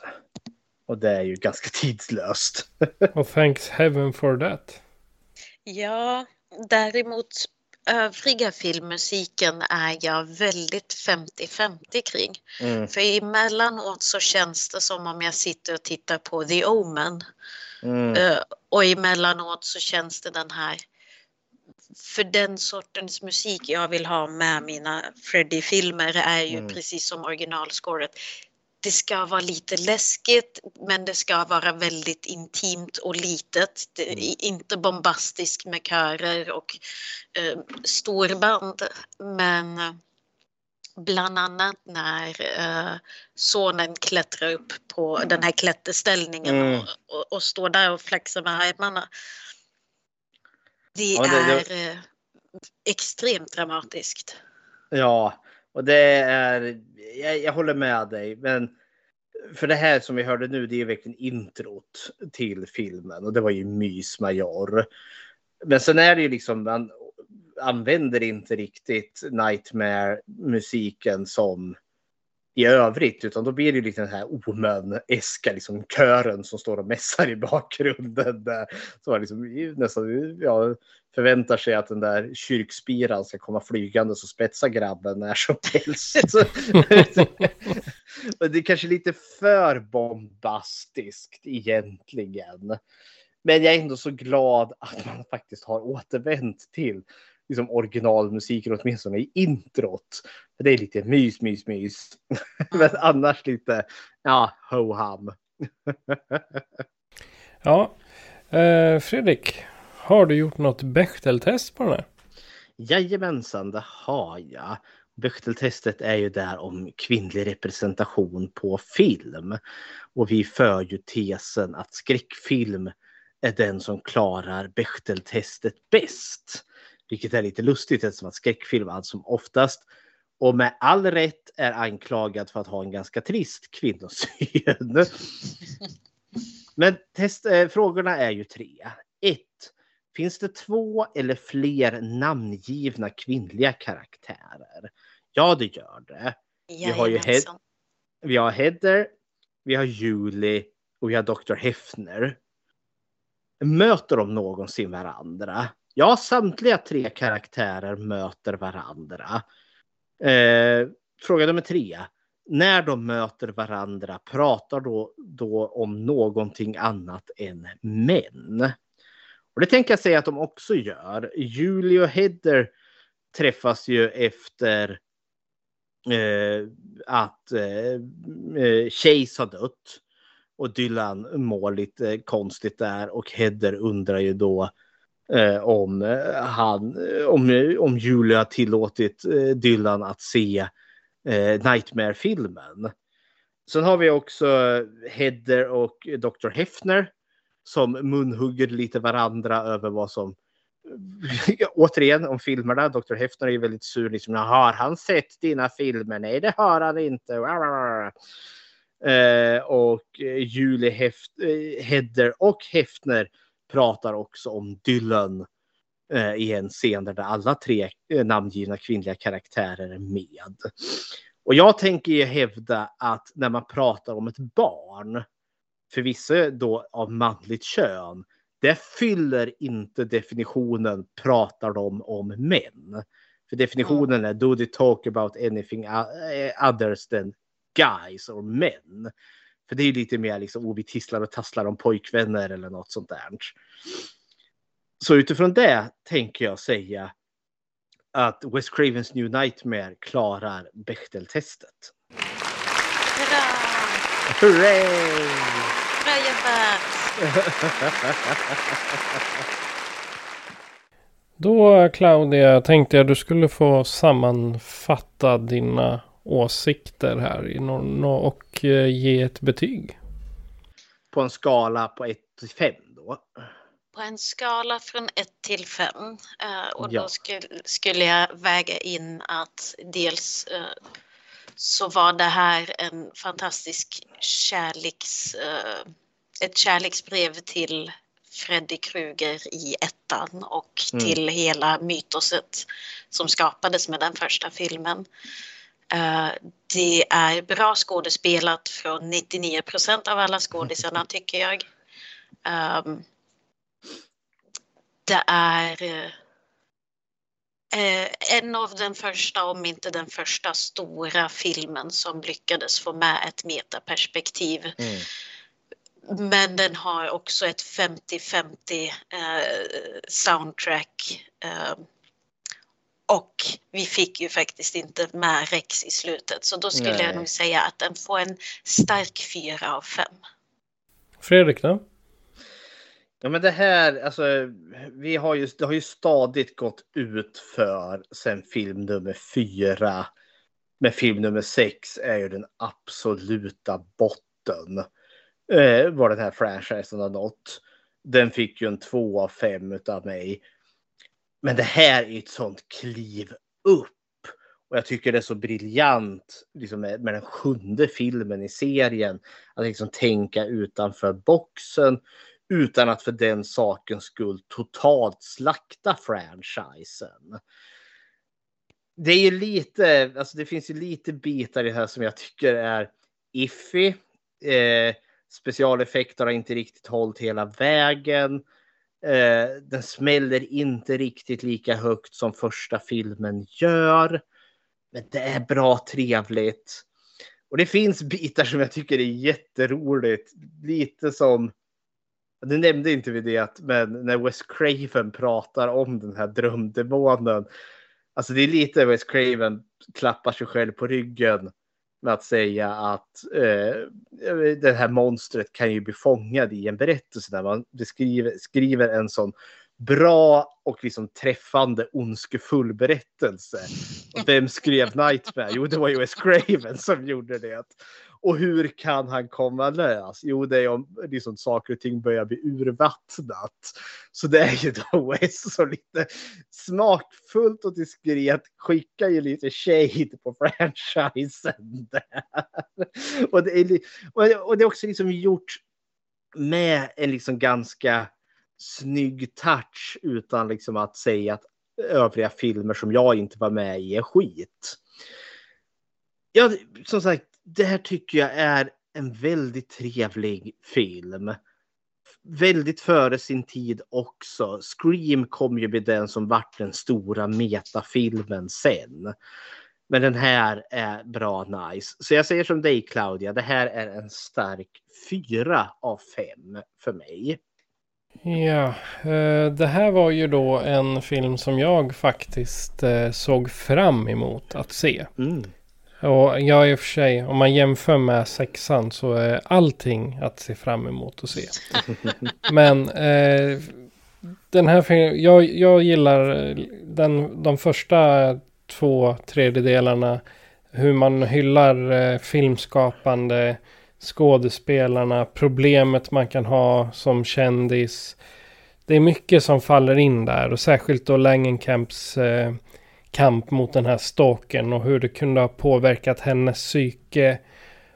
Och det är ju ganska tidslöst. Och thanks heaven for that. Ja, däremot övriga filmmusiken är jag väldigt 50-50 kring. Mm. För emellanåt så känns det som om jag sitter och tittar på The Omen. Mm. Och emellanåt så känns det den här för den sortens musik jag vill ha med mina Freddy-filmer är ju Mm. precis som originalscoret. Det ska vara lite läskigt men det ska vara väldigt intimt och litet. Det Mm. är inte bombastiskt med körer och eh, storband. Men eh, bland annat när eh, sonen klättrar upp på den här klätterställningen Mm. och, och, och står där och flexar med armarna. Det Ja, det- det- är eh, extremt dramatiskt. Ja, och det är, jag, jag håller med dig, men för det här som vi hörde nu, det är verkligen introt till filmen och det var ju mys major. Men sen är det ju liksom, man använder inte riktigt Nightmare-musiken som i övrigt, utan då blir det ju lite den här Omen-eska liksom kören som står och mässar i bakgrunden. Där, så man liksom nästan ja, förväntar sig att den där kyrkspiran ska komma flygande och spetsa grabben när som helst. Det är kanske lite för bombastiskt egentligen. Men jag är ändå så glad att man faktiskt har återvänt till liksom originalmusiken, åtminstone i introt. För det är lite mys, mys, mys. Men annars lite, ja, ho-ham. Ja, eh, Fredrik. Har du gjort något Bechteltest på den här? Jajamensan, det har jag. Bechteltestet är ju där om kvinnlig representation på film. Och vi för ju tesen att skräckfilm är den som klarar Bechteltestet bäst. Vilket är lite lustigt eftersom att skräckfilm allt som oftast och med all rätt är anklagad för att ha en ganska trist kvinnosyn. Men test, eh, frågorna är ju tre. 1. Finns det två eller fler namngivna kvinnliga karaktärer? Ja, det gör det. Vi har ju Hed- vi har Heather, vi har Julie och vi har Dr. Hefner. Möter de någonsin varandra? Ja, samtliga tre karaktärer möter varandra. Eh, fråga nummer tre. När de möter varandra, pratar då, då om någonting annat än män? Och det tänker jag säga att de också gör. Julie och Heather träffas ju efter eh, att eh, eh Chase har dött. Och Dylan mår lite eh, konstigt där och Heather undrar ju då eh, om eh, han, eh, om, om Julia tillåtit eh, Dylan att se eh, Nightmare-filmen. Sen har vi också Heather och Dr. Hefner som munhugger lite varandra över vad som återigen om filmerna. Dr. Hefner är ju väldigt sur. Liksom, har han sett dina filmer? Nej, det har han inte. Eh, och eh, Julie Heft, eh, Heather och Hefner pratar också om Dylan eh, i en scen där alla tre eh, namngivna kvinnliga karaktärer är med. Och jag tänker ju hävda att när man pratar om ett barn, förvisso då av manligt kön, det fyller inte definitionen pratar de om män. För definitionen är do they talk about anything o- others than guys or men. För det är lite mer liksom, oh, vi tisslar och tasslar om pojkvänner eller något sånt där. Så utifrån det tänker jag säga att Wes Cravens New Nightmare klarar Bechdel-testet. Hurra! Hurray! Bra jobbat! Då Claudia tänkte jag du skulle få sammanfatta dina åsikter här och eh, ge ett betyg. På en skala på 1 till 5 då. På en skala från 1 till 5. och Ja. då skulle, skulle jag väga in att dels eh, så var det här en fantastisk kärleks, eh, ett kärleksbrev till Freddy Krueger i ettan och Mm. till hela mytoset som skapades med den första filmen. Eh, det är bra skådespelat från 99 procent av alla skådisarna tycker jag. Ehm, det är eh, eh, en av den första, om inte den första stora filmen som lyckades få med ett metaperspektiv. Mm. Men den har också ett 50-50 eh, soundtrack. Och vi fick ju faktiskt inte med Rex i slutet så då skulle Nej. jag nog säga att den får en stark fyra av fem. Fredrik då? Ja men det här, alltså vi har ju, det har ju stadigt gått ut för sen film nummer fyra. Men film nummer sex är ju den absoluta botten. Eh, vad den här franchisen har nått. Den fick ju en två av fem utav mig. Men det här är ett sånt kliv upp. Och jag tycker det är så briljant liksom med, med den sjunde filmen i serien. Att liksom tänka utanför boxen utan att för den sakens skull totalt slakta franchisen. Det är ju lite, alltså det finns ju lite bitar i det här som jag tycker är iffy. Eh, specialeffekter har inte riktigt hållit hela vägen. Eh, den smäller inte riktigt lika högt som första filmen gör. Men det är bra trevligt. Och det finns bitar som jag tycker är jätteroligt. Lite som, nu nämnde inte vi det, men när Wes Craven pratar om den här drömdemonen. Alltså det är lite Wes Craven klappar sig själv på ryggen med att säga att eh, det här monstret kan ju bli fångad i en berättelse där man beskriver, skriver en sån bra och liksom träffande ondskefull berättelse. Och vem skrev Nightmare? Jo, det var ju S. Craven som gjorde det. Och hur kan han komma lös? Jo, det är om liksom, saker och ting börjar bli urvattnat. Så det är ju då West som lite smakfullt och diskret skickar ju lite shade på franchisen där. Och det är, och det är också liksom gjort med en liksom ganska snygg touch utan liksom att säga att övriga filmer som jag inte var med i är skit. Ja, som sagt, det här tycker jag är en väldigt trevlig film. Väldigt före sin tid också. Scream kom ju med den som vart den stora metafilmen sen. Men den här är bra nice. Så jag säger som dig Claudia, det här är en stark fyra av fem för mig. Ja, eh, det här var ju då en film som jag faktiskt eh, såg fram emot att se. Mm. Och jag i och för sig, om man jämför med sexan så är allting att se fram emot att se. Men eh, den här filmen, jag, jag gillar eh, den, de första två tredjedelarna. Hur man hyllar eh, filmskapande, skådespelarna, problemet man kan ha som kändis. Det är mycket som faller in där och särskilt då Langenkamps eh, kamp mot den här stalken och hur det kunde ha påverkat hennes psyke.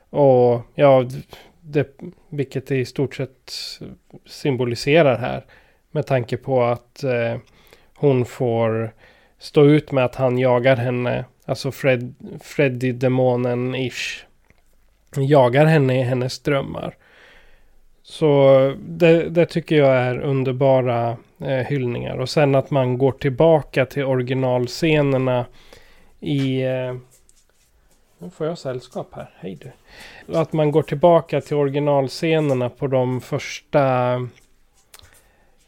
Och ja, det, vilket det i stort sett symboliserar här. Med tanke på att eh, hon får stå ut med att han jagar henne. Alltså Fred, Freddy demonen-ish. Jagar henne i hennes drömmar. Så det, det tycker jag är underbara eh, hyllningar. Och sen att man går tillbaka till originalscenerna i... Eh, nu får jag sällskap här. Hej du. Att man går tillbaka till originalscenerna på de första...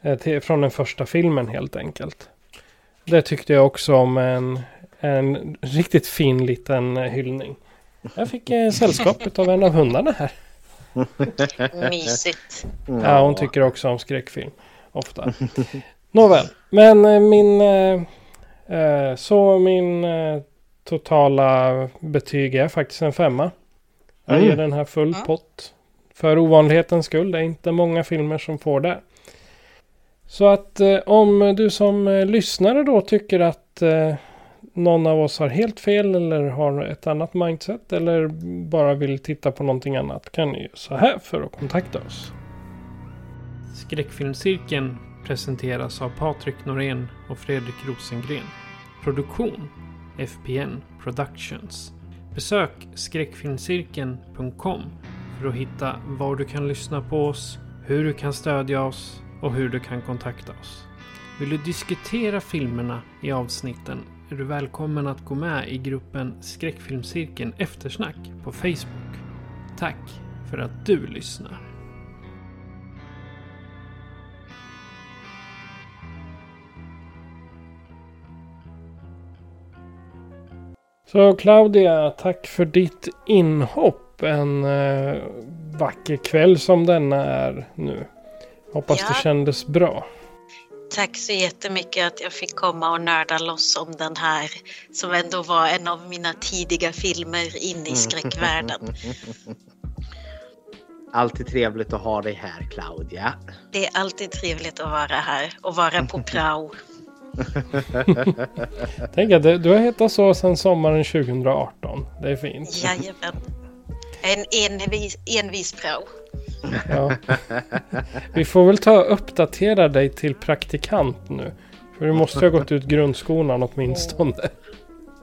Eh, till, från den första filmen helt enkelt. Det tyckte jag också om en, en riktigt fin liten eh, hyllning. Jag fick eh, sällskap av en av hundarna här. Mysigt. Ja, hon tycker också om skräckfilm. Ofta. Nåväl, men eh, min... Eh, eh, så min eh, totala betyg är faktiskt en femma. Jag Mm. ger den här full pott. För ovanlighetens skull. Det är inte många filmer som får det. Så att eh, om du som eh, lyssnare då tycker att eh, någon av oss har helt fel eller har ett annat mindset eller bara vill titta på någonting annat kan ni göra så här för att kontakta oss. Skräckfilmscirkeln presenteras av Patrik Norén och Fredrik Rosengren. Produktion FPN Productions. Besök skräckfilmscirkeln.com för att hitta var du kan lyssna på oss, hur du kan stödja oss och hur du kan kontakta oss. Vill du diskutera filmerna i avsnitten är du välkommen att gå med i gruppen Skräckfilmscirkeln Eftersnack på Facebook. Tack för att du lyssnar. Så Claudia, tack för ditt inhopp en eh, vacker kväll som denna är nu. Hoppas Ja. det kändes bra. Tack så jättemycket att jag fick komma och nörda loss om den här som ändå var en av mina tidiga filmer in i skräckvärlden. Alltid trevligt att ha dig här Claudia. Det är alltid trevligt att vara här och vara på prao. Tänk att du har hetat så sedan sommaren 2018. Det är fint. Jajamän. En envis, envis prao. Ja. Vi får väl ta och uppdatera dig till praktikant nu. För du måste ha gått ut grundskolan åtminstone.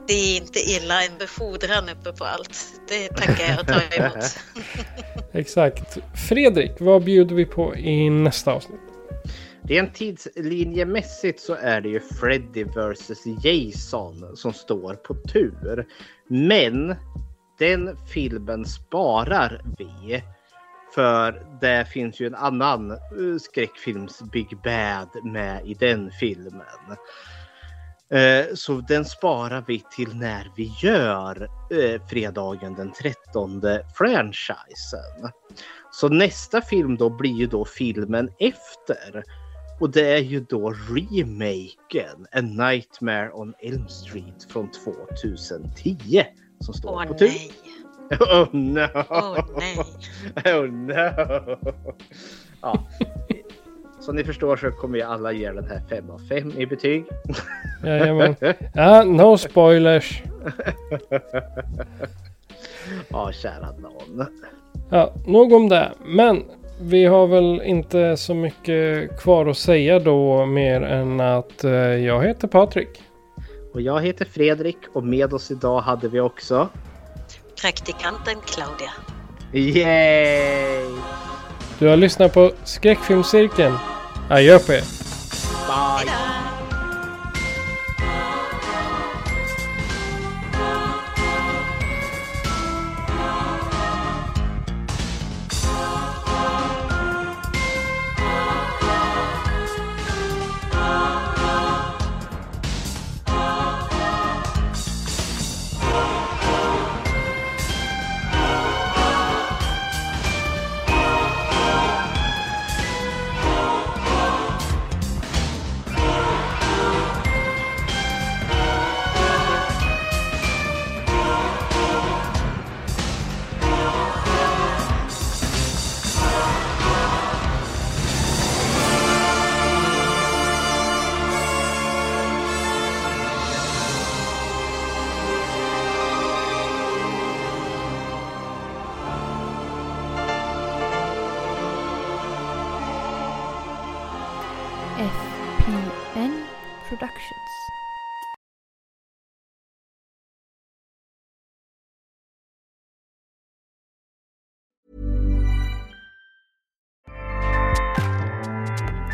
Det är inte illa, en befordran uppe på allt. Det tackar jag och tar emot. Exakt. Fredrik, vad bjuder vi på i nästa avsnitt? Rent tidslinjemässigt så är det ju Freddy vs Jason som står på tur. Men den filmen sparar vi. För det finns ju en annan eh, skräckfilms Big Bad med i den filmen. Eh, så den sparar vi till när vi gör eh, fredagen den 13 franchisen. Så nästa film då blir ju då filmen efter. Och det är ju då remaken A Nightmare on Elm Street från 2010 som står Åh på tur. nej. Oh no! Åh nej. Oh no! Ja. Som ni förstår så kommer ju alla ge den här 5 av 5 i betyg. Jajamän. Ja, no spoilers. Ja, kära någon. Ja, nog om det. Men vi har väl inte så mycket kvar att säga då mer än att eh, jag heter Patrik. Och jag heter Fredrik och med oss idag hade vi också... Praktikanten Claudia. Yay! Du har lyssnat på Skräckfilmscirkeln. Adjö på er. Bye!